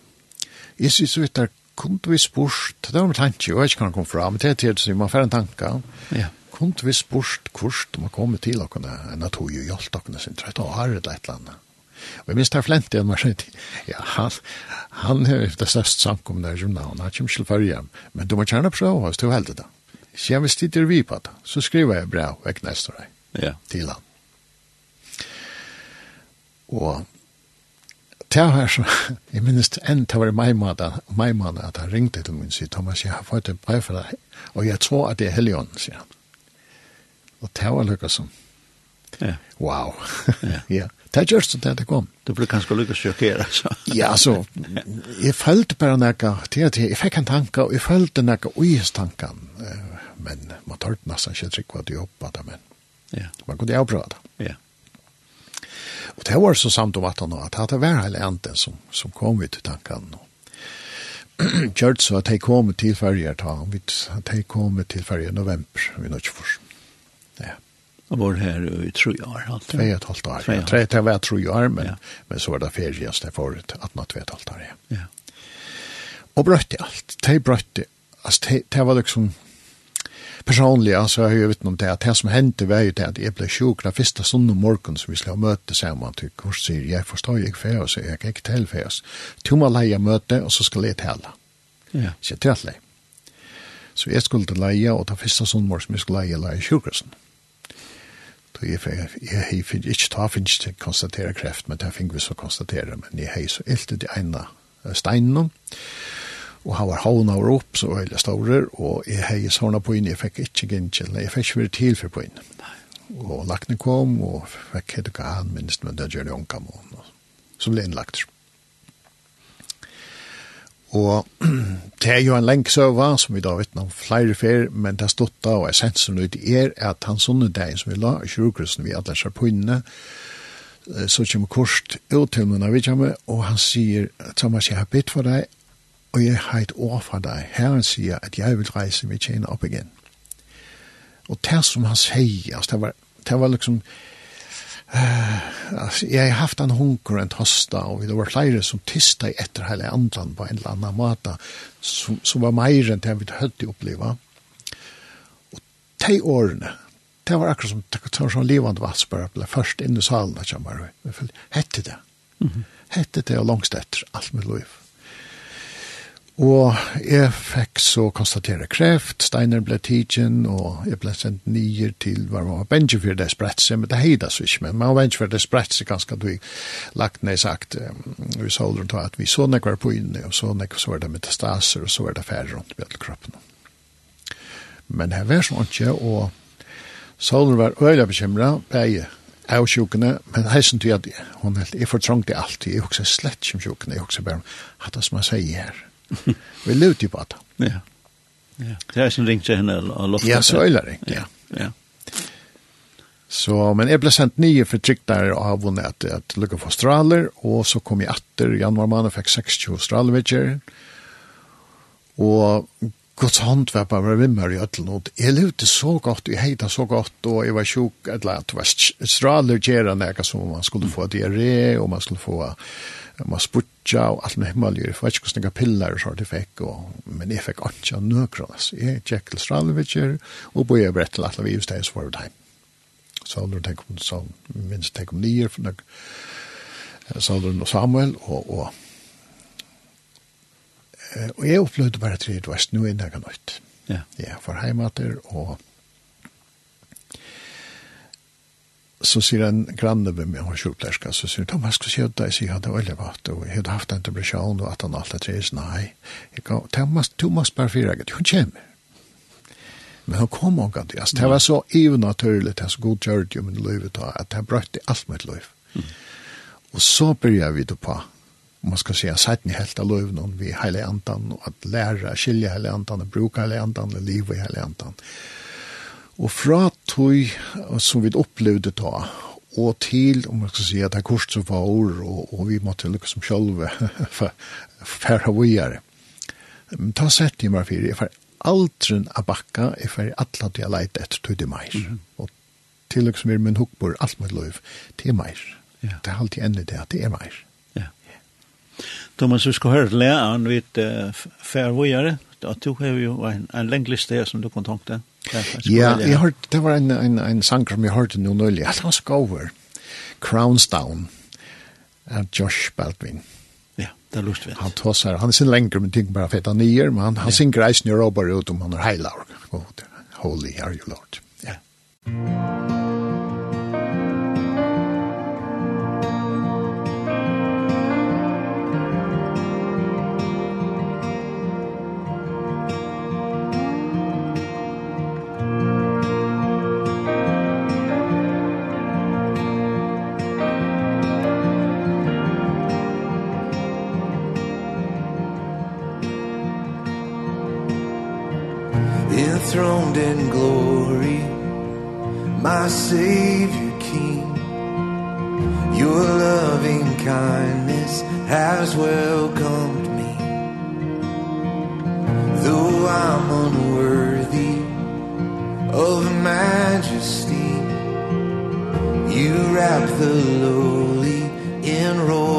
Jag syns så vet jag kunde vi spurt, det var med tanke, jeg vet ikke hva han kom fra, men det er til å man får en tanke. Ja. Kunde vi spurt hvordan man kommer til och kunne, enn at hun jo hjelpte å sin trött og har det et eller annet. Og jeg minst er flent igjen, men ja, han, han er det største samkom der som navn, han kommer til førre hjem, men du må gjerne prøve oss til å helde det. Så jeg hvis er vi på det, så skriver jeg brev, vekk neste deg, ja. til han. Og det var så, jeg minnes enn det var i mai måned, at han ringte til min, sier Thomas, jeg har fått et brev for deg, og jeg tror at det er Helion, sier han. Og det var lykket som, ja. wow, ja. ja det gjørs det det kom. Du ble kanskje lykkes sjokkere, så. ja, så, jeg følte bare nekka, til at jeg fikk en tanke, og jeg følte nekka uis tanken, men man tar nesten ikke trygg hva du jobba det, men ja. man kunne jo prøve det. Ja. Og det var så samt om at han at det var hele enten som, som kom ut i tanken, og Kjørt så at jeg kom til ferger, at Jeg kom til ferie i november, vi nå ikke først og var her i tre år. Tre og et halvt år, ja. Tre, det var tre år, men, ja. men så var det ferdigast det forut, at nå tre og et halvt år, ja. ja. Og brøtte alt. De brøtte, altså, det var liksom, personlig, altså, jeg har jo vittnet om det, at det som hendte var jo det at jeg ble sjuk den første stunden om morgenen som vi skulle ha møte sammen til kurs, sier jeg forstår jeg for oss, jeg kan ikke tale for oss. Du må leie møte, og så skal jeg tale. Ja. Så jeg tale. Så jeg skulle leie, og den første stunden om morgenen som vi skulle leie, leie sjukhøsten. Så jeg, jeg, jeg finner ikke ta finnes til konstatera kreft, men det finner vi så konstatera, men jeg har så ilt det ene steinen, og han var havna over opp, så var jeg ståre, og jeg har sånne på inn, jeg fikk ikke gjenkjell, jeg fikk ikke vært til for på inn. Og lakne kom, og fikk hette hva han minst, men det gjør det omkamon, så ble jeg innlagt. Og det er jo en lenge søva, som vi da vet om flere fer, men det er stått da, og essensen ut er at han sånne dagen som vi la i kjurkrusen vi alle ser på sjarpunene, så kommer Korst ut til noen av kommer, og han sier, Thomas, jeg har bedt for deg, og jeg har et år for deg. Herren sier at jeg vil reise mitt tjene opp igjen. Og det som han sier, altså, det var, det var liksom, Uh, altså, jeg har haft en hunker en tosta, og det var flere som tysta etter hele andan på en eller annen måte, som, som var mer enn det vi hadde oppleva. Og de årene, det var akkurat som, det var sånn livande vass, bare ble først inn i salen, hette det. Hette det og langst etter, alt mitt liv. Og jeg fikk så konstatere kreft, Steiner ble tidsen, og jeg ble sendt nyer til hva man var bensje for det spretse, men det heida så ikke, men man var bensje for det spretse ganske du lagt ned sagt, vi så aldri ta at vi så nek var på inne, og så nek så var det metastaser, og så var det færre rundt med kroppen. Men her var sånn ikke, og Saulen var øyla bekymra, beie av sjukene, men heisen til at hun helt, jeg det alltid, jeg husker slett som sjukene, jeg husker bare, hatt det som jeg sier her, Vi lutar ju på det. Ja. Ja. Det är sin ringt henne och loftet. Ja, så är det ringt, ja. Ja. Så, men jag blev sent nio för tryck där av har vunnit att, att lukka på straler och så kom jag efter januar månad fick 60 straler Och Guds hånd var bare vimmer i øtlen, og jeg levde så godt, jeg heita så godt, og jeg var sjuk, eller at det var straler gjerne nega som man skulle få diarré, og man skulle få man sputja og alt med himmelig, jeg vet ikke hvordan jeg piller og sånt jeg fikk, og, men jeg fikk ikke nøkron, altså. Jeg tjekk til straler og boi jeg brett til at vi just det, så var det heim. Så når jeg tenker om, så minst tenker om nyer, Salder og Samuel, og, og Eh, og jeg opplevde bare tre dvest, nå er det noe nytt. Ja. Ja, for heimater og så sier en granne ved meg, hun kjortlerska, så sier han, Thomas, si at jeg Sier at det var veldig vatt, og jeg hadde haft en depresjon, og at han alltid treis, nei. Jeg kan, Thomas, Thomas bare fyra, hun kommer. Men hun kom og gav det, altså, det var så ivenaturligt, det er så god kjørt jo min liv, at det brøtte alt mitt liv. Og så begynner vi det på, om man ska säga sätten i helt av löven vi hela andan og at lära skilja hela andan og bruka hela andan og liv i hela andan. og fra tog som vi opplevde ta og til, om man skal si, at det er kurs som var år, og, og vi måtte liksom sjølve færa vujare. Men ta sett i meg fyrir, jeg får aldri a bakka, jeg får atla til jeg leit etter tog det meir. Mm -hmm. Og til liksom er min hukbor, alt mitt løyv, det er meir. Ja. Det er alltid enn det, at det er meir. Thomas man så ska höra läraren uh, færvågjere, og du har jo en, en länglista her som du kan tänka Ja, jeg hörde, det var en, en, en sang som jag hörde nøylig, at Han skal over, Crowns Down. Av Josh Baldwin. Ja, det är lustigt. Han tossar, han er sin längre men tänker bara feta nyer, Men han, han ja. synger reisen i råbar ut om han er heilag. Holy are you Lord. Ja. Yeah. enthroned in glory my savior king. Your loving kindness has welcomed me. Though i'm unworthy of majesty you wrap the lowly in royal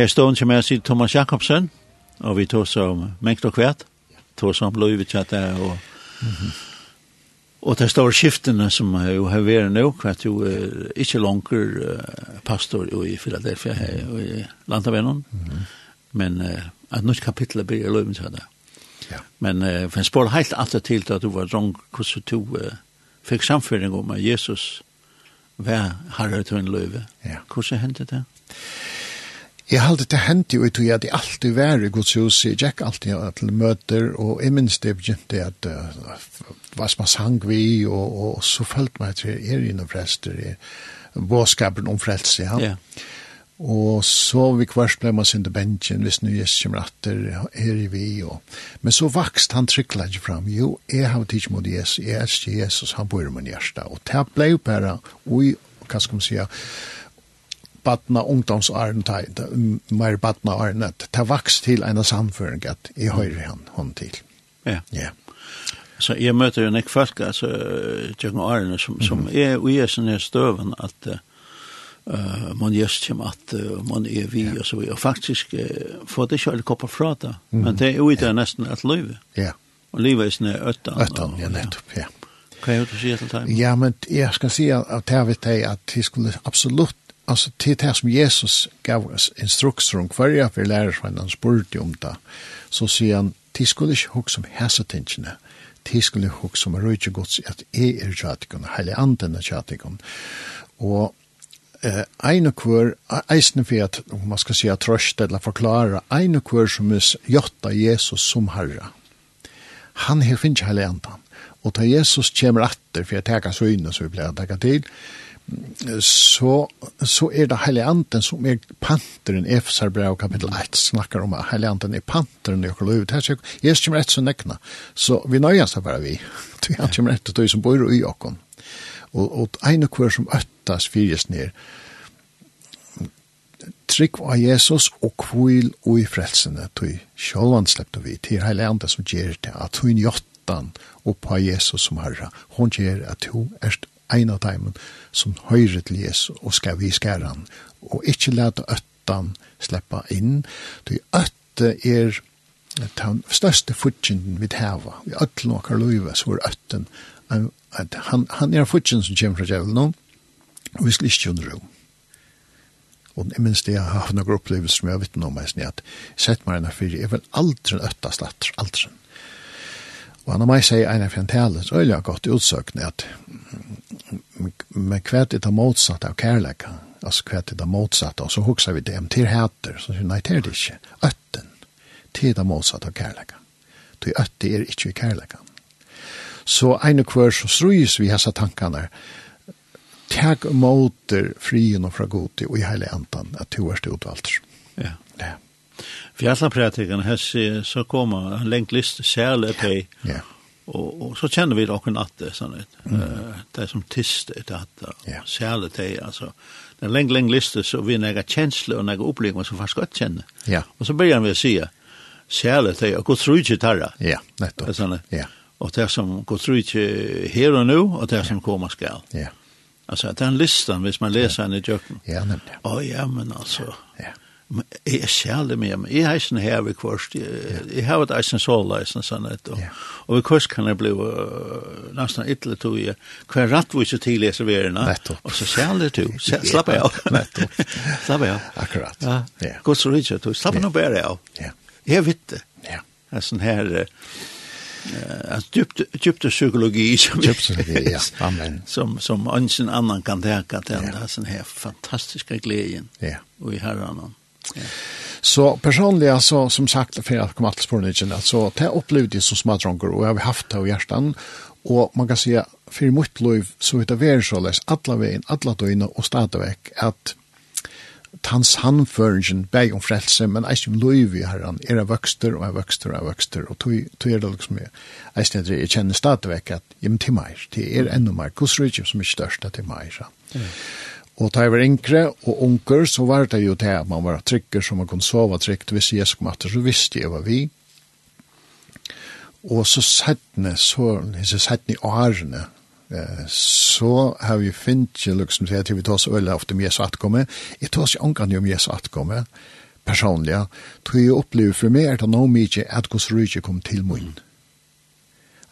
her står som jeg sier Thomas Jakobsen, og vi tog som mengt og kvært, tog som løyvetjatt der, og, mm -hmm. og det står skiftene som jo har vært nå, kvært jo er ikke langer uh, pastor jo i Philadelphia her, og i Landavennon, mm -hmm. men uh, et nytt kapittel blir løyvetjatt der. Ja. Men uh, for en spår helt alltid til at du var drang, hvordan du uh, fikk samføring om at Jesus var herre til en løyve. Ja. Hvordan hendte det? Ja. Jeg halte det hendt jo ut i at jeg alltid var i Guds hus, jeg gikk alltid til møter, og jeg minns det begynte at uh, hva som man sang vi, og, og, så følte meg til er inne frelster, er, båskapen om frelse, ja. Yeah. Og så vi kvart ble man sin til bensjen, hvis nu Jesus kommer atter, er vi, og... Men så vokst han trykla ikke fram, jo, jeg har tids mot Jesus, jeg elsker Jesus, han bor i min hjärsta, og det ble jo bare, oi, hva skal man sige, badna ungdomsaren ta, mer badna aren, at ta vaks til en samføring at jeg høyre han, hon til. Ja. Ja. Så jeg møter jo nek folk, altså, Jørgen Arne, som, som er ui er sånne støven at uh, man gjørs kjem at uh, man er vi, og så videre. og faktisk uh, får det ikke alle kopper fra det, men det er jo ikke er nesten et liv. Ja. Og livet er sånn sånne øtten. Øtten, ja, nettopp, ja. Hva er det du sier til deg? Ja, men jeg skal si at jeg vet deg at jeg skulle absolutt altså til det som Jesus gav oss instrukser om hverja for lærersveien han spurte om det, så sier han, de skulle ikke hukke som hæsetingene, de skulle hukke som røyke gods at jeg er kjatikon, heilig anden er tjatikon Og eh, ein og hver, eisne for at, om man skal si at trøst eller forklare, ein og hver som er jotta Jesus som herre, han har finnes heilig anden. Og da Jesus kommer atter, for jeg teker søgne som vi pleier å teker til, så, så er det heilig anden som er panteren i Efesarbrev kapittel 1 snakkar om at heilig anden er panteren i okkur liv. Det er ikke jeg kommer rett som nekna, så vi nøyast det bare vi. Vi er kommer rett og som bor i okkur Og, og ein og kvar som øttas fyrjes ned, trygg av Jesus og kvil og i frelsene, tog sjølvan slepte vi til heilig anden som gjer det, at hun jottan og på Jesus som herra, hun gjer at hun erst ein av dem som høyre til Jesus og skal vi skære han. Og ikke lete øttan slippe inn. Det øtte er den største futjenden vi heva. Vi øtlen og karluiva så er øtten. Han, han er futjenden som kommer fra djevelen nå. og vi skal ikke under ro. Og jeg minns det jeg har haft noen opplevelser som jeg vet noe om meg, at jeg sett meg enn fyrir, jeg vil aldri øtta slatter, aldri. Og han har meg seg en av er det godt utsøkne at med kvært det motsatt av kærleka, altså kvært det motsatt, og så hukser vi det, til hæter, så sier nei, til det ikke, øtten, til det motsatt av kærleka. Til øtte er ikke i kærleka. Så en og hver så strøys vi hessa tankene, tag moter frien og fra god til, og i heile enten, at du er utvalgt. Ja. Yeah fjallapratikan hessi, så kommer en lengt list særlig til, ja. og, og så kjenner vi dere at det, sånn at, mm. det er som tist etter at det, ja. særlig til, altså, det er en lengt, lengt list, så vi nega kjensler og nega opplevelser som faktisk godt kjenner. Ja. Og så begynner vi å si, særlig til, og god tro ikke tarra. Ja, nettopp. Det er sånn at, ja. og det som god tro ikke her og nå, og det som kommer skal. Ja. Altså, en listan, hvis man leser ja. den i djøkken. Ja, nemlig. Å, ja, men altså, ja jeg er særlig med meg. Jeg har ikke en her ved kvørst. Jeg har et eisen såla, sånn et. Og, og ved kvørst kan jeg bli uh, nesten ytterlig tog jeg hver rett hvor rattvise til jeg Nettopp. Og så særlig tog. Slapp jeg av. Nettopp. Slapp jeg av. Akkurat. Ja. Godt så rydde jeg tog. Slapp jeg nå bare av. Ja. Jeg vet det. Ja. Det er sånn her... Uh, Uh, djupt djupt psykologi som djupt psykologi ja amen som som ingen annan kan tänka till ja. den här fantastiska glädjen ja och i herran Så personligen så som sagt för att komma till spornigen så det upplevde jag som smadronger och jag har haft det i hjärtan och man kan säga för mitt liv så heter det så läs alla vägen alla döna och stadväck att tans handføringen beg om frelse, men i om loiv i herran, er jeg vøkster, og jeg vøkster, og jeg vøkster, og tog er det liksom jeg, eisen jeg, jeg kjenner stadigvæk at, jamen til meg, det er enda meg, kusrujtjum som er størsta til meg, ja. Mm. Og da jeg var yngre og unger, så var det jo det at man var trykker, så man kunne sove trygt. Hvis jeg skulle matte, så visste jeg hva vi. Og så settene, så, så settene i årene, så har vi finnet, liksom, det at vi tar så øyne ofte om Jesu atkomme. Jeg tar så angående om Jesu atkomme, personlig. Tror jeg opplever for meg er det noe mye at hos rydde kom til munnen.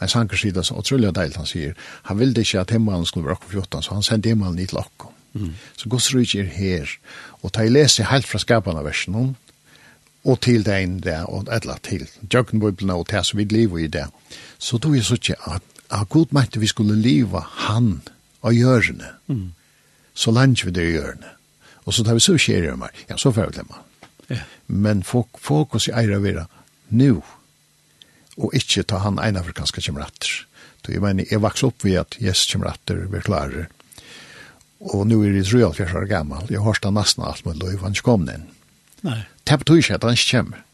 En sanker sier det så utrolig deilt, han sier, han ville ikke at himmelen skulle være akkurat 14, så han sendte himmelen i til akkurat. Mm. Så Guds rike er her. Og ta i lese helt fra skapene versen og til det ene der, og et etla til. Jøkkenbøyblene og det som vi lever i det. Så tog jeg så ikke at, at Gud mente vi skulle leve han og hjørne. Mm. Så langt vi det i hjørne. Og så tar vi så skjer i meg. Ja, så får jeg glemme. Ja. Men fok fokus i eira vera nu. Og ikke ta han ene afrikanske kjemratter. Så jeg mener, jeg vaks opp ved at Jesus kjemratter blir klarer Og nu er det 43 år gammal. Jeg har stått nesten alt med lov, han ikke kom den. Nei. Det betyr ikke at han ikke kommer.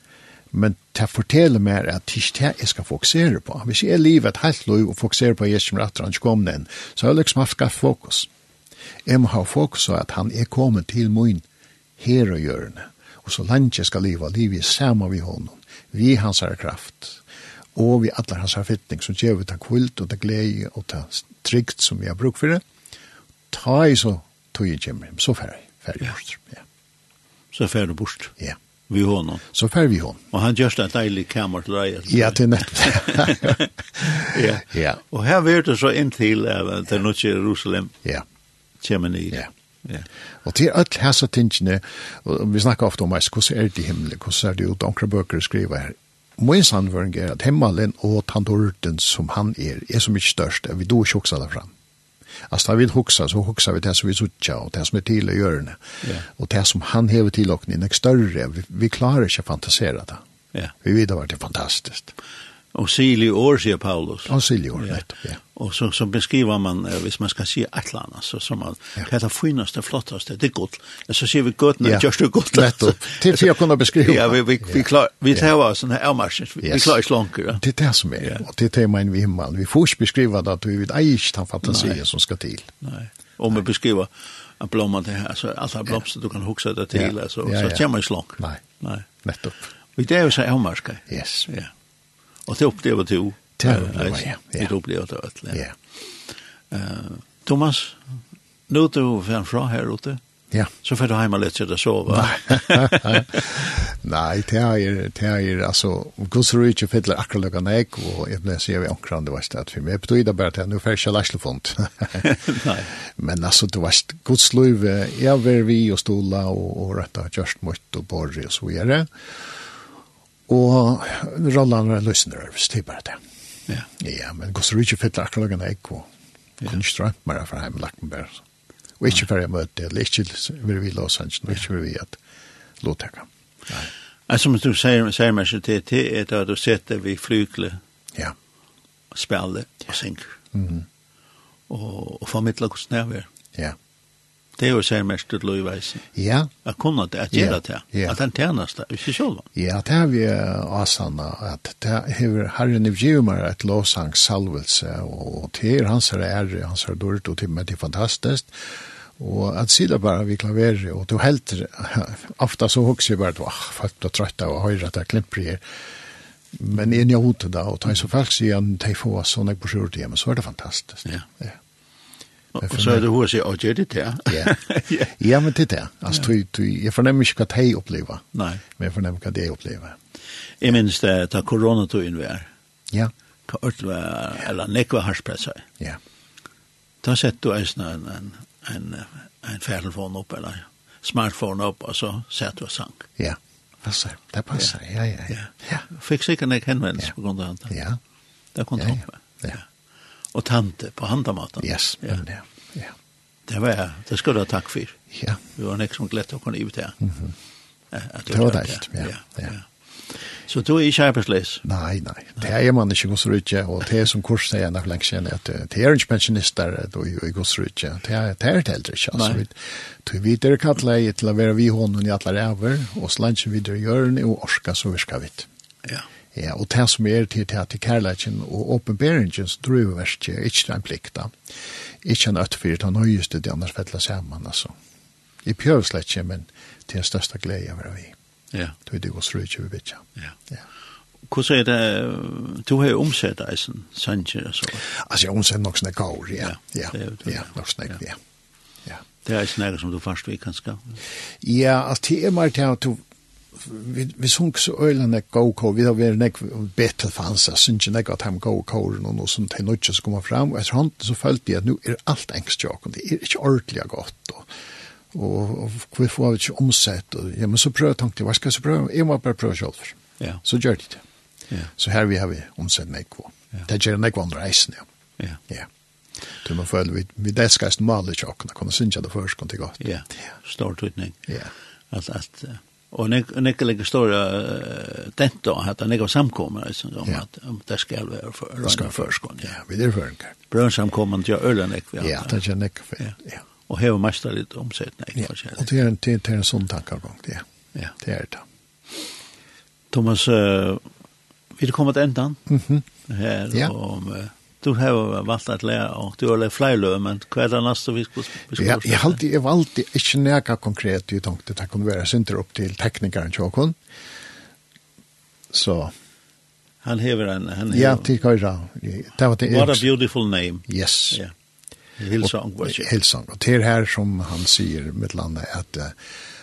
Men det forteller meg at det er ikke det jeg skal fokusere på. Hvis jeg lever et helt lov og fokuserer på at jeg kommer etter han kom den, så har jeg liksom haft skatt fokus. Jeg må ha fokus på at han er kommet til min her og gjørende. Og så langt jeg skal leve, livet er sammen vi honom. Vi hans er kraft. Og vi alle hans er fytning, som gjør vi ta kvilt og ta glede og ta trygt som vi har bruk for det ta i så tog jeg kjemmer, så færre, færre jeg bort. Ja. Så færre bort? Ja. Vi honom. Så färg vi honom. Og han görs en deilig kamer til deg. Ja, til nett. ja. ja. Og her vet du så in till äh, till ja. Jerusalem. Ja. kommer Kemeni. Ja. Ja. Og til alle hessa tingene, og vi snakker ofte om eis, hvordan er det i himmelen, hvordan er det ut, omkring bøker skriver her, Min sannføring er at himmelen og tandorten som han er, er så mye størst, at vi då tjoksar det fram. Alltså när vi huxar så huxar vi det som vi suttja och det som är till i görne. Yeah. Och det som han hever till och ni är större. Vi, vi klarar inte att fantasera det. Yeah. Vi vet att det är fantastiskt. Og sili år, sier Paulus. Og sili år, ja. nettopp, ja. Og så, så beskriver man, eh, hvis man skal si et eller annet, så, som man, ja. hva er det fineste, flotteste, det er godt. Ja, så sier vi godt, når ja. gjørs det godt. Nettopp, til for jeg kunne beskrive. Ja, vi, vi, vi, klar, vi tar av sånne avmarsjer, vi, yes. vi klarer ikke langt. Ja. Det er det som er, ja. og det er det man vi himmel. Vi får ikke beskrive det at vi vet ei ikke den fantasien som skal til. Nei, og vi beskriver at blomma det her, altså alt er blomster du kan hukse det til, ja. altså, ja, ja. så kommer ikke langt. Nei, Nei. nettopp. Og det er jo så avmarsker. Yes. Ja. Og det opplever du. Det opplever jeg, ja. Det opplever du, ja. ja. Thomas, nå er du fremfra her ute. Ja. Så får du hjemme litt til å sove. Nei, det er, det er, altså, Guds ro ikke fiddlar akkurat lika nek og jeg ble sier vi omkring det var stedet for meg. att betyr det bare til, nå får jeg ikke font. Nej. Men altså, det var Guds lov, jeg är vi og stola og, og rett og just mot og borg og så vidare. Og rollen var en løsende røvs, det er bare det. Ja. Ja, men Gustav ikke fyller akkurat en egg, og kunne ikke drømt meg fra hjemme lagt meg bare. Og ikke før jeg møtte, eller ikke vil vi låse hans, og ikke vil vi at Lothaka. Nei. Som du sier, sier meg til det, er at du setter vi flykle, ja. spille og synker. Mm -hmm. og, og formidler hvordan det er. Ja. Det er jo sær mest ut løyveisen. Ja. At kunne det, at gjøre det, at han tjeneste, ikke selv. Ja, det har vi asana, at det har herren i vjumer et lovsangsalvelse, og til er hans er ære, hans er dårlig, og til meg det er fantastisk. Og at sida bara vi klaverer, og du helter, ofta så hokser jeg bare, åh, folk er trøtt av å høre at jeg klimper her. Men en jeg hodet da, og ta så folk sier, at de får sånn jeg på sjurde hjemme, så er det fantastisk. Ja. ja. Og så er det hos jeg, og gjør det til. Ja, ja men det det. Altså, ja. du, du, jeg fornemmer ikke hva jeg opplever. Nei. Men jeg fornemmer hva jeg opplever. Jeg minns det, da koronatøyen er. Ja. Hva ørt var, eller nekva harspresset. Ja. Da sett du en, en, en, en, en færtelfon opp, eller smartphone opp, og så sett du og sang. Ja, passer. Det passer, ja, ja. ja. ja. Fikk sikkert nek henvendelse ja. på grunn av det. Ja. Det kom ja, ja. ja. ja og tante på handamaten. Yes, ja. men ja. ja. Det var jeg, det skulle jeg takk for. Ja. Vi var nek som glett å kunne ut det. Mm -hmm. Det var deilt, ja. ja. ja. Så du er ikke arbeidsleis? Nei, nei. Det er man ikke godsrutje, og det er som kurs sier nok lenge siden, at det er ikke pensjonister du er i godsrutje. Det er det er heller ikke. Altså, vi videre kattler til å være vi hånden i alle ræver, og slanger videre gjørne, og orska så virka vidt. Ja. Ja, og det som er til til kærleikken og åpenberingen så åpenberingens verst er ikke en plikt da. Ikke en øtfyrt, han nøyeste det annars fettler sammen, altså. I pjøvslett ikke, men til den største glede av vi. Ja. Det er det også røyke vi vet, ja. Ja. Hvordan er det, du har jo omsett deg som sanger, så? Altså, jeg har omsett nok sånne gaur, ja. Ja, ja, nok sånne, ja. ja. Det er ikke noe som du først vil, kanskje? Ja, altså, det er mer til at du vi, vi sunk så øyla nek go-ko, vi har vært nek betel for hans, jeg synes ikke nek at han go-koren og noe som til nødja som kommer fram, og etter hånd så følte jeg at nu er alt engst jo, det er ikke ordentlig godt, og og, og vi får vi ikke omsett, og ja, men så prøv, tenkte jeg, hva skal jeg så prøv? Jeg må bare prøve selv, ja. så gjør det det. Ja. Så her vi har vi omsett nek på. Ja. Det gjør nek på andre reisen, ja. Ja. ja. Du må føle, vi, vi det maler jeg kunne synes jeg det først, kunne det godt. Ja, stor tydning. Ja. At, at, Og nek nek lägger stora uh, då att han lägger samkommer alltså om ja. at um, det skal være for, det skal runda förskon. Ja, ja, vi er för en. Brön samkommer till ölen nek. Ja, det er är nek. Ja. Och här mästar lite omsättning nek. Ja. Og det er en det er en sånn tankegång det. Ja, det er det. Thomas uh, vi kommer att ändan. Mhm. Mm här ja. og... uh, du har valgt at lære, og du har lært flere løy, men hva er det neste vi skal spørre? Ja, jeg har alltid, jeg valgte ikke nære konkret, i jeg at det kunne være synder opp til teknikeren Tjåkon. Så... Han hever en... Han hever. Ja, til Køyra. Det var det What a beautiful name. Yes. Yeah. Hillsong. Og, Hillsong. Og til her som han sier med landet at uh,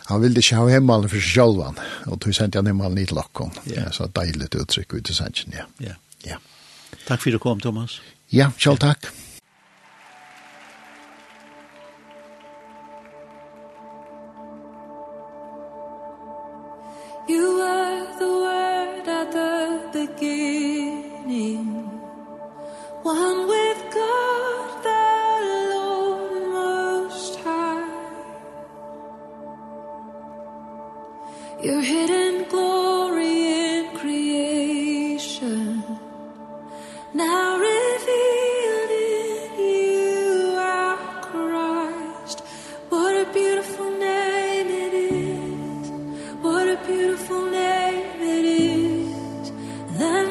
han ville ikke ha himmelen for seg selv. Og tog sendte han himmelen i til Lokkon. Yeah. Så deilig uttrykk ut i sendtjen, ja. Ja. Yeah. Takk for at du kom, Thomas. Ja, selv takk. beautiful name it is. Thy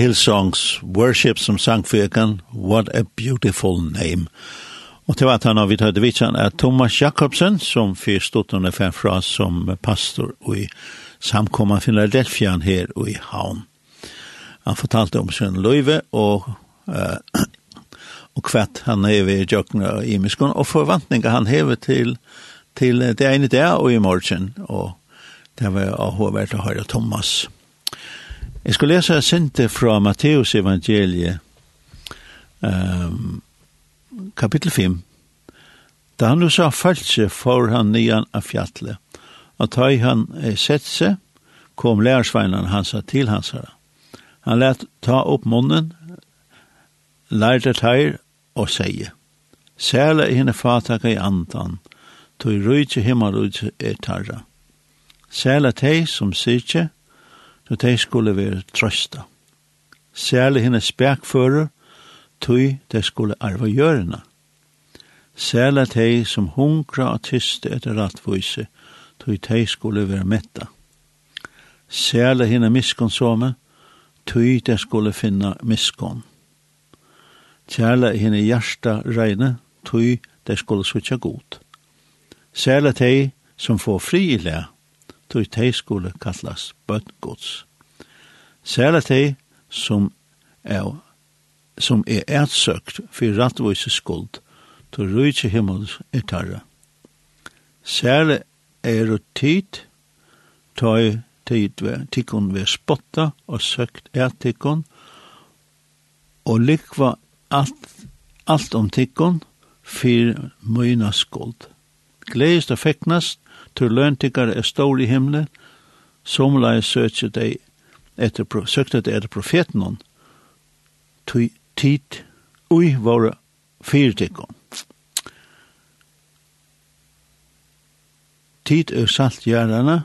Hillsongs Worship som sangfyrkan What a Beautiful Name. Og til at han har vidt høyde vitsan er Thomas Jakobsen, som fyr fem fra som pastor i samkomma Philadelphia her i Havn. Han fortalte om sin løyve og uh, og kvart han hever i jokken og i miskon, og forvantninga han hever til, til det ene der og i morgen, og det var avhåvært å høre Thomas. Jeg skal lese sinte fra Matteus evangeliet, um, kapittel 5. Da han nu sa falske, får han nian av fjallet, og ta i han sett seg, kom lærersveinene hans til hans herre. Han let ta opp munnen, lærte teir og seie. Sæle henne fataka i andan, tog rujtje himmel ut er tarra. Sæle teg som syrtje, så de skulle være trøsta. Særlig henne spekfører, tog de skulle arve gjørende. Særlig de som hungra og tyste etter rattvise, tog de skulle være metta. Særlig henne miskonsomme, tog de skulle finna miskon. Særlig henne hjärsta regne, tog de skulle sutja god. Særlig de som får fri i lær, tog de skulle kallas bøttgods. Særlig tei som er som er ætsøkt for rattvise skuld, to rujtje himmel er tarra. Særlig er og tid, tog tid ved tikkun ved spotta og søkt ætikkun, og likva alt, alt om tikkun, for møyna skuld. Gleist og feknast, til løntikar er stål i himle, som lai søkje deg etter, søkte deg etter profeten hon, tui tid ui våre fyrtikon. Tid er salt gjerrana,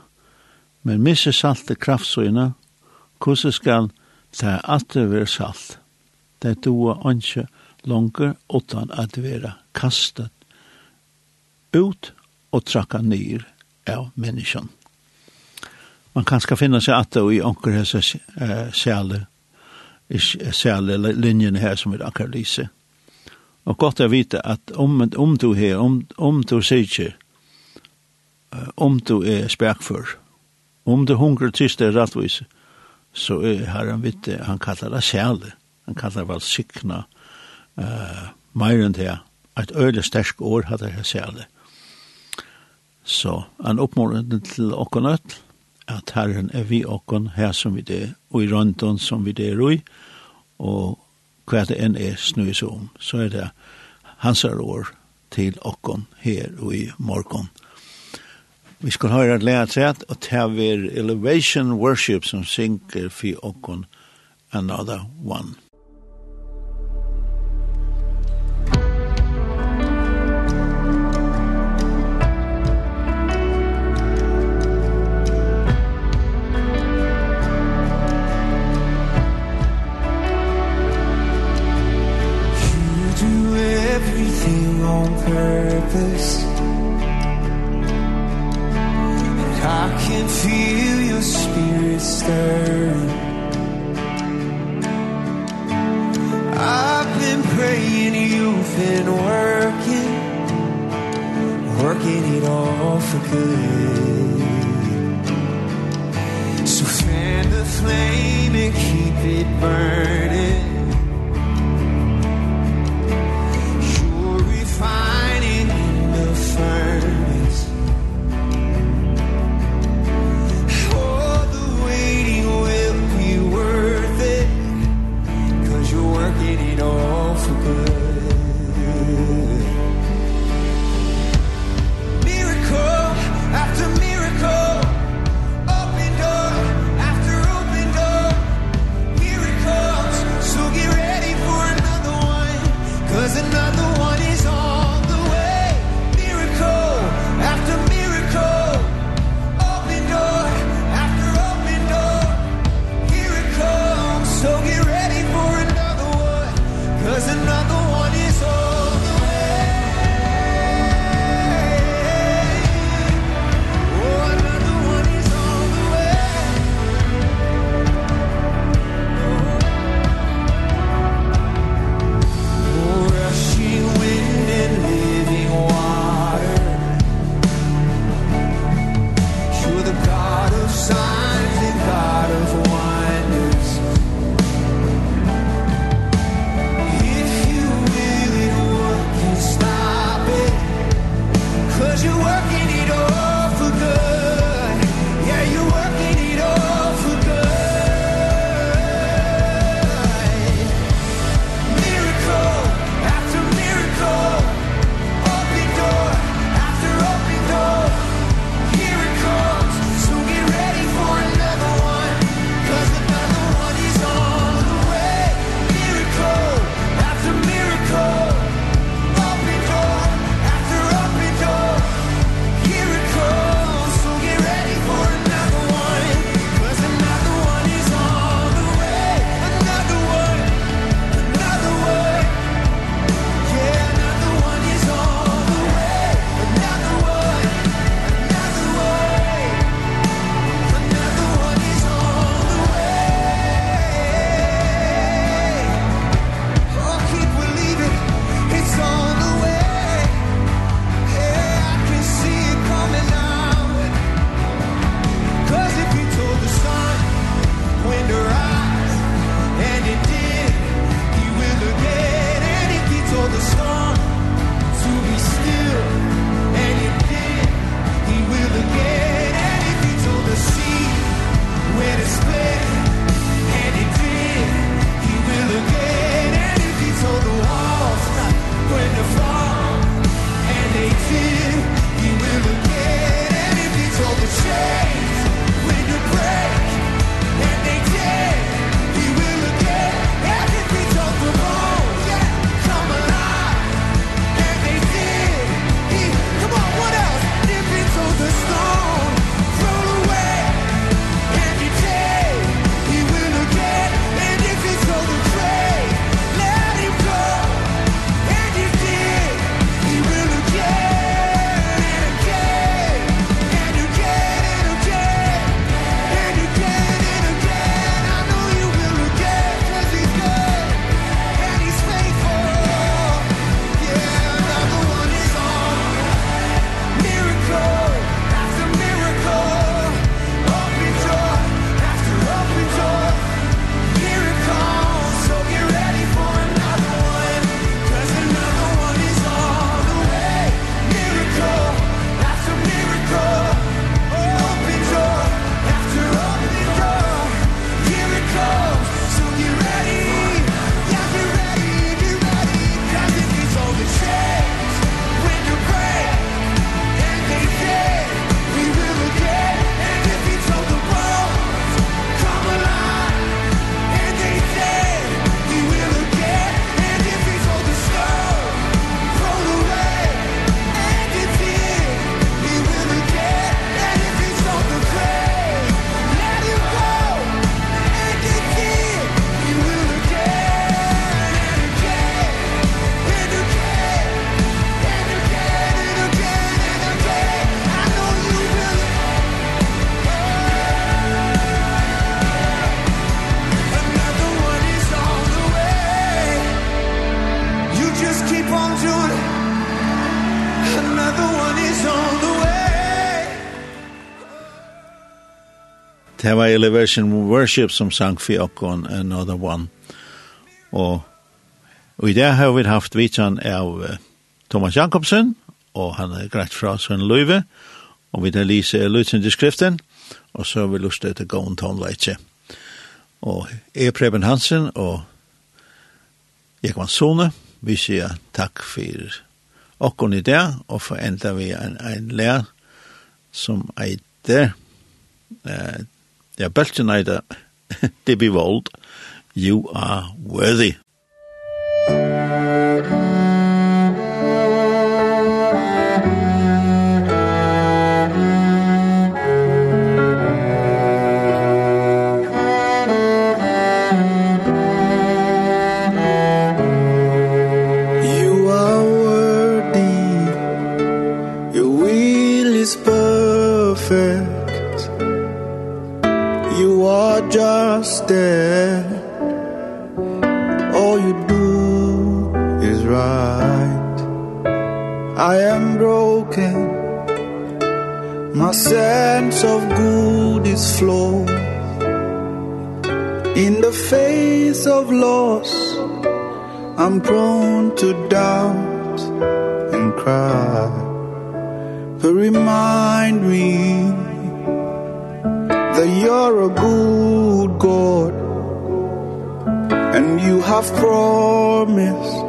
men misse salte kraftsøyna, hvordan skal det alltid være salt? Det doa ikke langer utan at være kastet ut og trakka nyr av menneskene. Man kan ska finna sig att i onker hese så eh särle särle linjen här som vi akkurat lyser. Och godt att vite att om om du her om om du säger om du er spärkför om du hungrar tyst er rettvis, så är herren vite, han kallar det särle han kallar det vel sikna eh mer enn det et öle starkt år hade jag särle Så en oppmåling til åkken øtt, at Herren er vi åkken her som vi det, og i røntgen som vi det er i, og hva det enn er snøs om, så er det hans år til åkken her og i morgen. Vi skal høre et lært sett, og det er Elevation Worship som synker for åkken Another One. this And I can feel your spirit stirring. I've been praying you've been working Working it all for good. So fan the flame and keep it burning. Elevation Worship som sang for okkon Another One. Og, og i det har vi haft vitsan av uh, Thomas Jakobsen, og han er greit fra Sven Løyve, og vi tar lise lutsen til skriften, og så har vi lyst til å gå en tonleitje. Og jeg er Preben Hansen, og Jekvann Sone, vi sier takk for okkon i det, og for enda vi en, en lær som eiter Det er bølgen er det. Det blir vold. You are worthy. just there. All you do is right. I am broken. My sense of good is flawed. In the face of loss I'm prone to doubt and cry. But remind me that you're a good God. And you have promised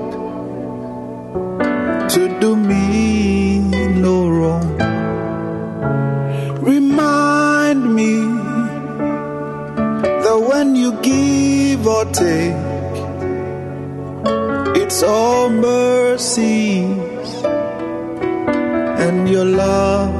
to do me no wrong. Remind me that when you give or take it's all mercies and your love.